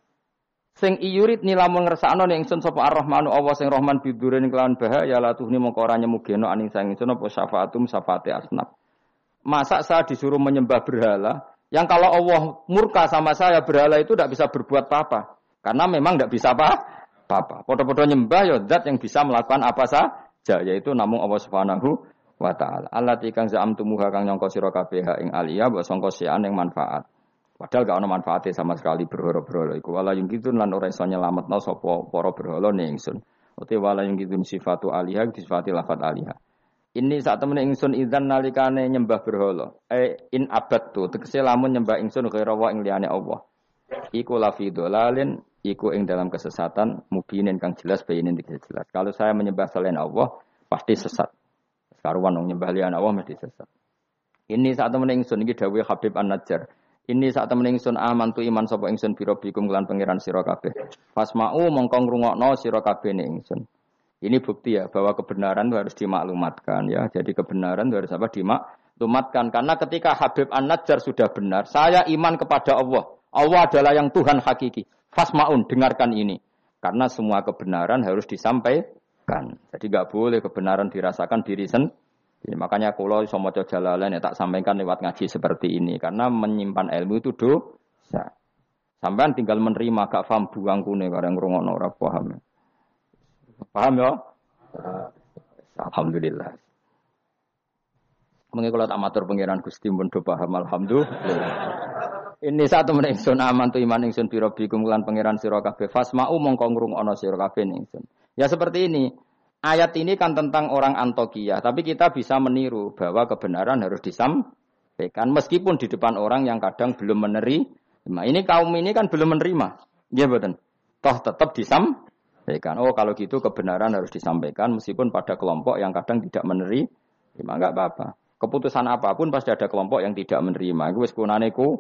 [SPEAKER 1] Sing iyurit nilamun ngersakno ning ingsun sapa Ar-Rahmanu Allah sing Rahman bidurin kelawan bahaya la tuhni mongko ora nyemugeno aning sang ingsun apa syafaatum syafaate asnab. Masa saya disuruh menyembah berhala yang kalau Allah murka sama saya berhala itu tidak bisa berbuat apa-apa. Karena memang tidak bisa apa-apa. Podo-podo nyembah ya zat yang bisa melakukan apa saja yaitu namun Allah Subhanahu wa taala. Allah tikang tumuha kang nyangka sira kabeh ing aliyah mbok sangka sian ing manfaat. Padahal gak ono manfaatnya sama sekali berhala-berhala iku. Wala yung gitu lan ora iso nyelametno sapa para berhala ning ingsun. Uti wala yung gitu sifatu alihah disifati lafat alihah. Ini saat temen ingsun idzan nalikane nyembah berhala. Eh in abad tu tegese lamun nyembah ingsun ghaira wa ing liyane Allah. Iku lafi dolalin iku ing dalam kesesatan mubinin kang jelas bayinin jelas. Kalau saya menyembah selain Allah pasti sesat. Karuan wong nyembah liyan Allah mesti sesat. Ini saat temen ingsun iki Habib An-Najjar. Ini saat temen ingsun aman tu iman sapa ingsun biro bikum kelan pangeran sira kabeh. Fasma'u mongko ngrungokno sira kabeh ning ingsun. Ini bukti ya bahwa kebenaran itu harus dimaklumatkan ya. Jadi kebenaran itu harus apa dimaklumatkan karena ketika Habib An-Najjar sudah benar, saya iman kepada Allah. Allah adalah yang Tuhan hakiki. Fasmaun dengarkan ini. Karena semua kebenaran harus disampaikan jadi nggak boleh kebenaran dirasakan diri sendiri. Makanya kalau sama jalalan ya tak sampaikan lewat ngaji seperti ini karena menyimpan ilmu itu dosa. Sampai tinggal menerima gak paham buang kune karena ngrungokno ora paham. Paham ya? Alhamdulillah. Mungkin kalau pangeran Gusti pun do paham alhamdulillah. Ini satu menit ingsun aman tu iman ingsun biro bikum lan pangeran sira kabeh fasma'u mongko ngrungokno sira kabeh. Ya seperti ini. Ayat ini kan tentang orang Antokia, tapi kita bisa meniru bahwa kebenaran harus disampaikan meskipun di depan orang yang kadang belum menerima. Ini kaum ini kan belum menerima. Ya betul. Toh tetap disampaikan. Oh kalau gitu kebenaran harus disampaikan meskipun pada kelompok yang kadang tidak menerima. Enggak apa-apa. Keputusan apa pun pasti ada kelompok yang tidak menerima. Iku wis kunane ku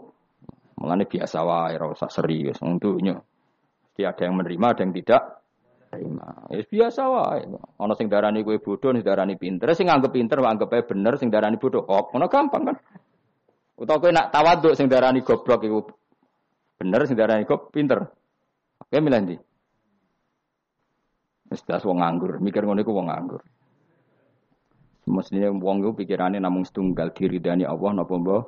[SPEAKER 1] mulane biasa wae ora usah serius untuknya. Mesti ada yang menerima, ada yang tidak. Ya biasa wae. Ana sing darani kowe bodoh, sing darani pinter. Sing anggap pinter anggap ae bener, sing darani bodoh kok. Ngono gampang kan. Utawa kowe nak tawaduk sing darani goblok iku bener, sing darani kok pinter. Oke milih ndi? Wis wong nganggur, mikir ngono iku wong nganggur. Mestinya wong itu pikirannya namung setunggal diridani Allah napa mbah.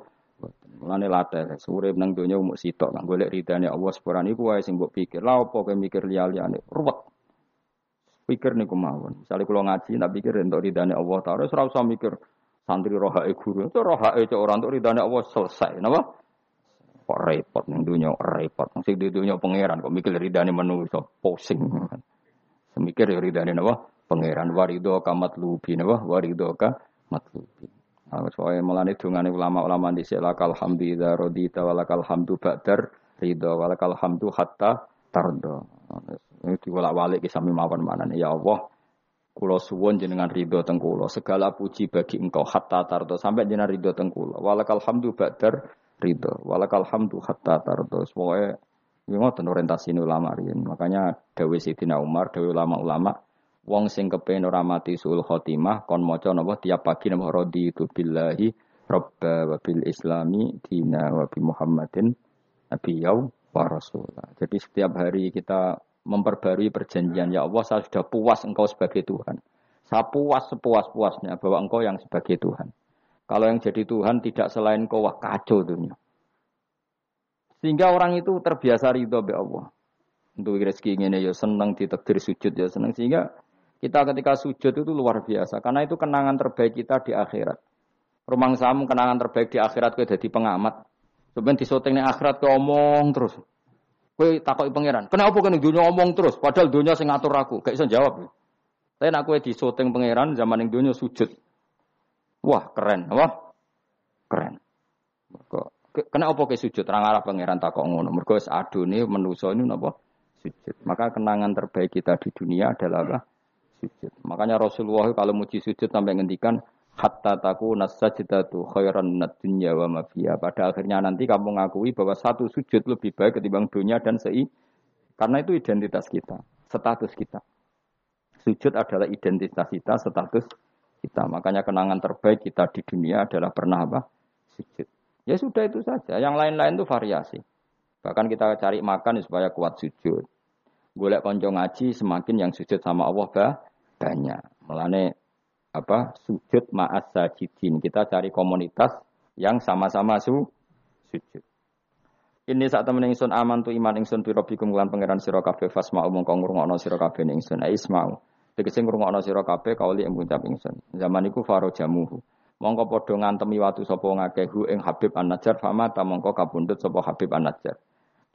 [SPEAKER 1] Mulane latih urip nang donya umuk sitok kan golek ridane Allah sepurane iku wae sing mbok pikir. Lah apa kowe mikir liya-liyane? Ruwet. Pikir niku mawon. Misale kula ngaji nak pikir entuk ridane Allah taala ora usah mikir santri rohae guru. Itu rohae cek ora entuk ridane Allah selesai. Napa? Kok repot ning donya repot. Sing di donya pangeran kok mikir ridane manusa pusing. Semikir ya ridane napa? pangeran warido ka matlubi napa warido ka matlubi nah, soalnya melani dungane ulama-ulama di lakal hamdu idza radita walakal hamdu ba'dar ridho walakal hamdu hatta tardo ini diwolak-walik ki sami mawon manane ya Allah Kulo suwon jenengan ridho teng kulo. Segala puji bagi engkau hatta tardo sampai jenengan ridho teng kulo. Walakal hamdu ba'dar ridho. Walakal hamdu hatta tardo. Semuanya ini ngoten orientasi ulama riyen. Makanya dawe Sidina Umar, dawe ulama-ulama wong sing kepen ora mati sul khotimah kon maca napa tiap pagi napa raditu billahi robba wa bil islami dina wa bi muhammadin nabiyau wa rasulah. Jadi setiap hari kita memperbarui perjanjian ya Allah saya sudah puas engkau sebagai Tuhan. Saya puas sepuas-puasnya bahwa engkau yang sebagai Tuhan. Kalau yang jadi Tuhan tidak selain kau wah kacau dunia. Sehingga orang itu terbiasa ridho be Allah. Untuk rezeki ini ya senang ditakdir sujud ya senang sehingga kita ketika sujud itu luar biasa karena itu kenangan terbaik kita di akhirat. Rumang samu kenangan terbaik di akhirat kowe jadi pengamat. Sebenarnya di syuting akhirat kowe omong terus. Kowe takoki pangeran, kenapa kene dunia omong terus padahal dunia sing ngatur aku, gak iso jawab. Tapi nak kowe di syuting pangeran zaman ning dunia sujud. Wah, keren, wah. Keren. Kok kenapa kowe sujud ra ngarep pangeran takok ngono. Mergo wis adune manusa ini napa? Sujud. Maka kenangan terbaik kita di dunia adalah apa? sujud. Makanya Rasulullah kalau muji sujud sampai ngendikan hatta taku nasajdatu khairan minad dunya wa ma Pada akhirnya nanti kamu ngakui bahwa satu sujud lebih baik ketimbang dunia dan sei karena itu identitas kita, status kita. Sujud adalah identitas kita, status kita. Makanya kenangan terbaik kita di dunia adalah pernah apa? Sujud. Ya sudah itu saja. Yang lain-lain itu variasi. Bahkan kita cari makan supaya kuat sujud. Golek konco ngaji semakin yang sujud sama Allah bah, banyak. Melane apa sujud ma'as sajidin. Kita cari komunitas yang sama-sama su sujud. Ini saat temen ingsun aman tu iman ingsun tu robikum lan pangeran sira kabeh fasma umum kang ngrungokno sira kabeh ingsun ismau. Tegese ngrungokno sira kabeh kauli ing ngucap ingsun. Zaman iku jamuhu. Mongko padha ngantemi watu sapa ngakehu ing Habib An-Najjar fama ta mongko kabundut sapa Habib An-Najjar.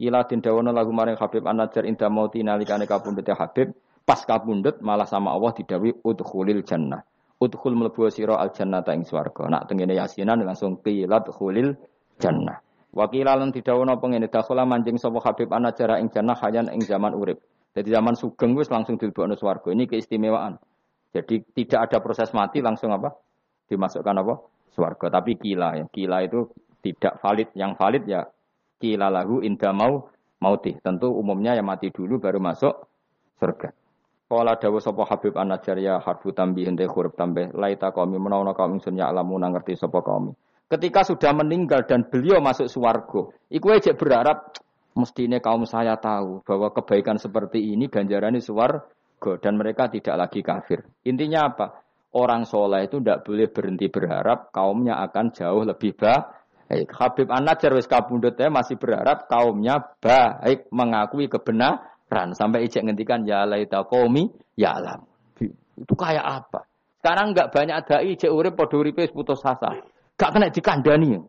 [SPEAKER 1] Ila dawono lagu maring Habib An-Najjar inda mauti nalikane kabundute Habib Pas kabundut malah sama Allah didawi udkhulil jannah. Udkhul mlebu sira al jannata ing swarga. Nak tengene yasinan langsung qilat khulil jannah. Wakila lan didhawuhna pengene dakhala manjing sapa Habib anajara ing jannah hayan ing zaman urip. Jadi zaman sugeng wis langsung dilebokno swarga. Ini keistimewaan. Jadi tidak ada proses mati langsung apa? Dimasukkan apa? Swarga. Tapi kila ya. Kila itu tidak valid. Yang valid ya kila lahu inda mau mautih. Tentu umumnya yang mati dulu baru masuk surga. Kala dawa sapa Habib An-Najjar ya harfu tambih hente huruf tambah laita kami menawa kaum ingsun ya alamu ngerti sapa kami. Ketika sudah meninggal dan beliau masuk swarga, iku aja berharap mestine kaum saya tahu bahwa kebaikan seperti ini ganjarannya swarga dan mereka tidak lagi kafir. Intinya apa? Orang soleh itu tidak boleh berhenti berharap kaumnya akan jauh lebih baik. Habib An-Najjar wis kabundut masih berharap kaumnya baik mengakui kebenaran ran sampai ijek ngendikan ya laita qaumi ya alam. Itu kayak apa? Sekarang enggak banyak ada ijek urip padha uripe putus asa. Gak kena dikandani.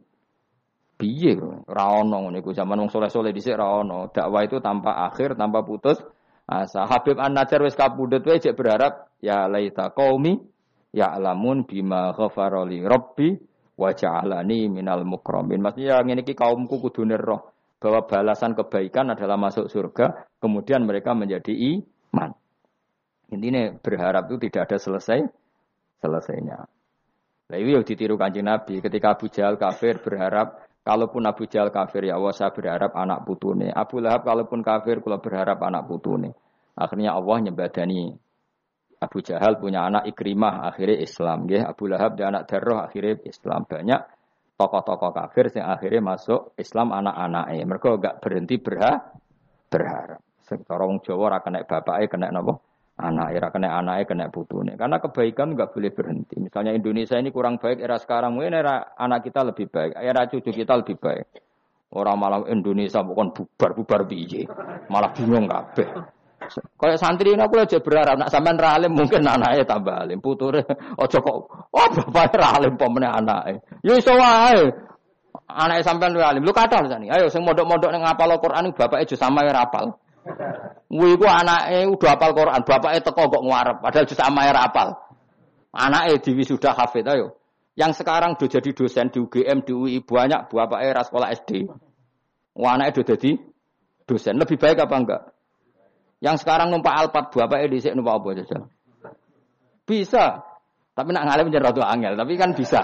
[SPEAKER 1] Piye ora ono ngene iku zaman wong soleh-soleh dhisik ora ono. Dakwah itu tanpa akhir, tanpa putus asa. Habib An-Najjar wis kapundhut wae ijek berharap ya laita qaumi ya alamun bima ghafara li rabbi wa ja'alani minal mukramin. Maksudnya ngene iki kaumku kudu roh bahwa balasan kebaikan adalah masuk surga, kemudian mereka menjadi iman. Intinya berharap itu tidak ada selesai selesainya. Nah, itu yang ditiru kanjeng Nabi. Ketika Abu Jahal kafir berharap, kalaupun Abu Jahal kafir ya Allah saya berharap anak putune. Abu Lahab kalaupun kafir kalau berharap anak putune. Akhirnya Allah nyebadani Abu Jahal punya anak Ikrimah akhirnya Islam. Ya. Abu Lahab dia anak Darroh akhirnya Islam. Banyak tokoh-tokoh kafir yang akhirnya masuk Islam anak-anaknya. Mereka gak berhenti berha berharap. Sekarang Jawa rakan naik bapaknya kena nopo anak era kena anaknya kena putune. Karena kebaikan nggak boleh berhenti. Misalnya Indonesia ini kurang baik era sekarang, mungkin era anak kita lebih baik, era cucu kita lebih baik. Orang malah Indonesia bukan bubar bubar biji, malah bingung kabeh. Kayak santri ini aku aja berharap nak sampean ralim mungkin anaknya tambah alim, puture ojo kok oh bapak ralim pemene anaknya. Ya iso wae. Anaknya sampean ralim, lu kata nih. Ayo sing modok-modok ning ngapal Al-Qur'an bapak aja sama ya rapal. Kuwi ku anake udah hafal Quran, bapake teko kok ngarep, padahal jus sama ya rapal. Anake sudah hafid ayo. Yang sekarang udah jadi dosen di UGM, di UI banyak bapake era sekolah SD. Wah anake udah jadi dosen. Lebih baik apa enggak? Yang sekarang numpak Alphard bapake dhisik numpak apa saja? Bisa. Tapi nak ngalim jadi rada angel, tapi kan bisa.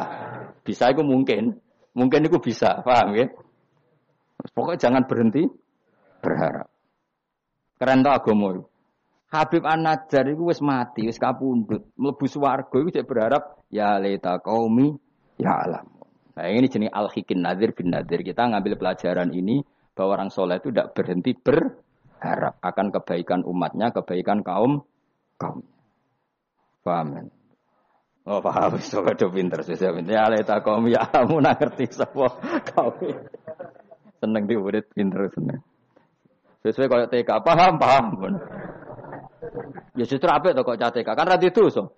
[SPEAKER 1] Bisa itu mungkin. Mungkin itu bisa, paham ya? Pokoknya jangan berhenti berharap. Keren to agama iku. Habib An-Najjar iku wis mati, wis kapundhut, mlebu swarga cek berharap ya leta qaumi ya alam. Nah, ini jenis al-hikin nadir bin nadir. Kita ngambil pelajaran ini bahwa orang soleh itu tidak berhenti berharap akan kebaikan umatnya, kebaikan kaum kaum. Paham? Oh paham, so do pinter, sudah pinter. Ya leta kaum ya alam, ngerti sapa kaum. Seneng diurit pinter seneng. Sesuai kayak TK, paham, paham. Ya justru apa itu kok TK? Kan radhi itu so.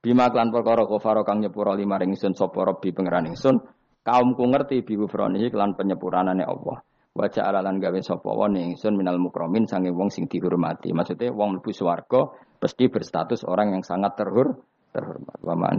[SPEAKER 1] Bima klan perkara kufaro kang nyepuro lima ringsun sopo robbi pengeran ingsun. Kaumku ngerti bibu fronihi klan penyepuranane Allah. Wajah alalan gawe sopo wong ingsun minal mukromin sange wong sing dihormati. Maksudnya wong mlebu swarga pasti berstatus orang yang sangat terhur terhormat. Wa ma'an.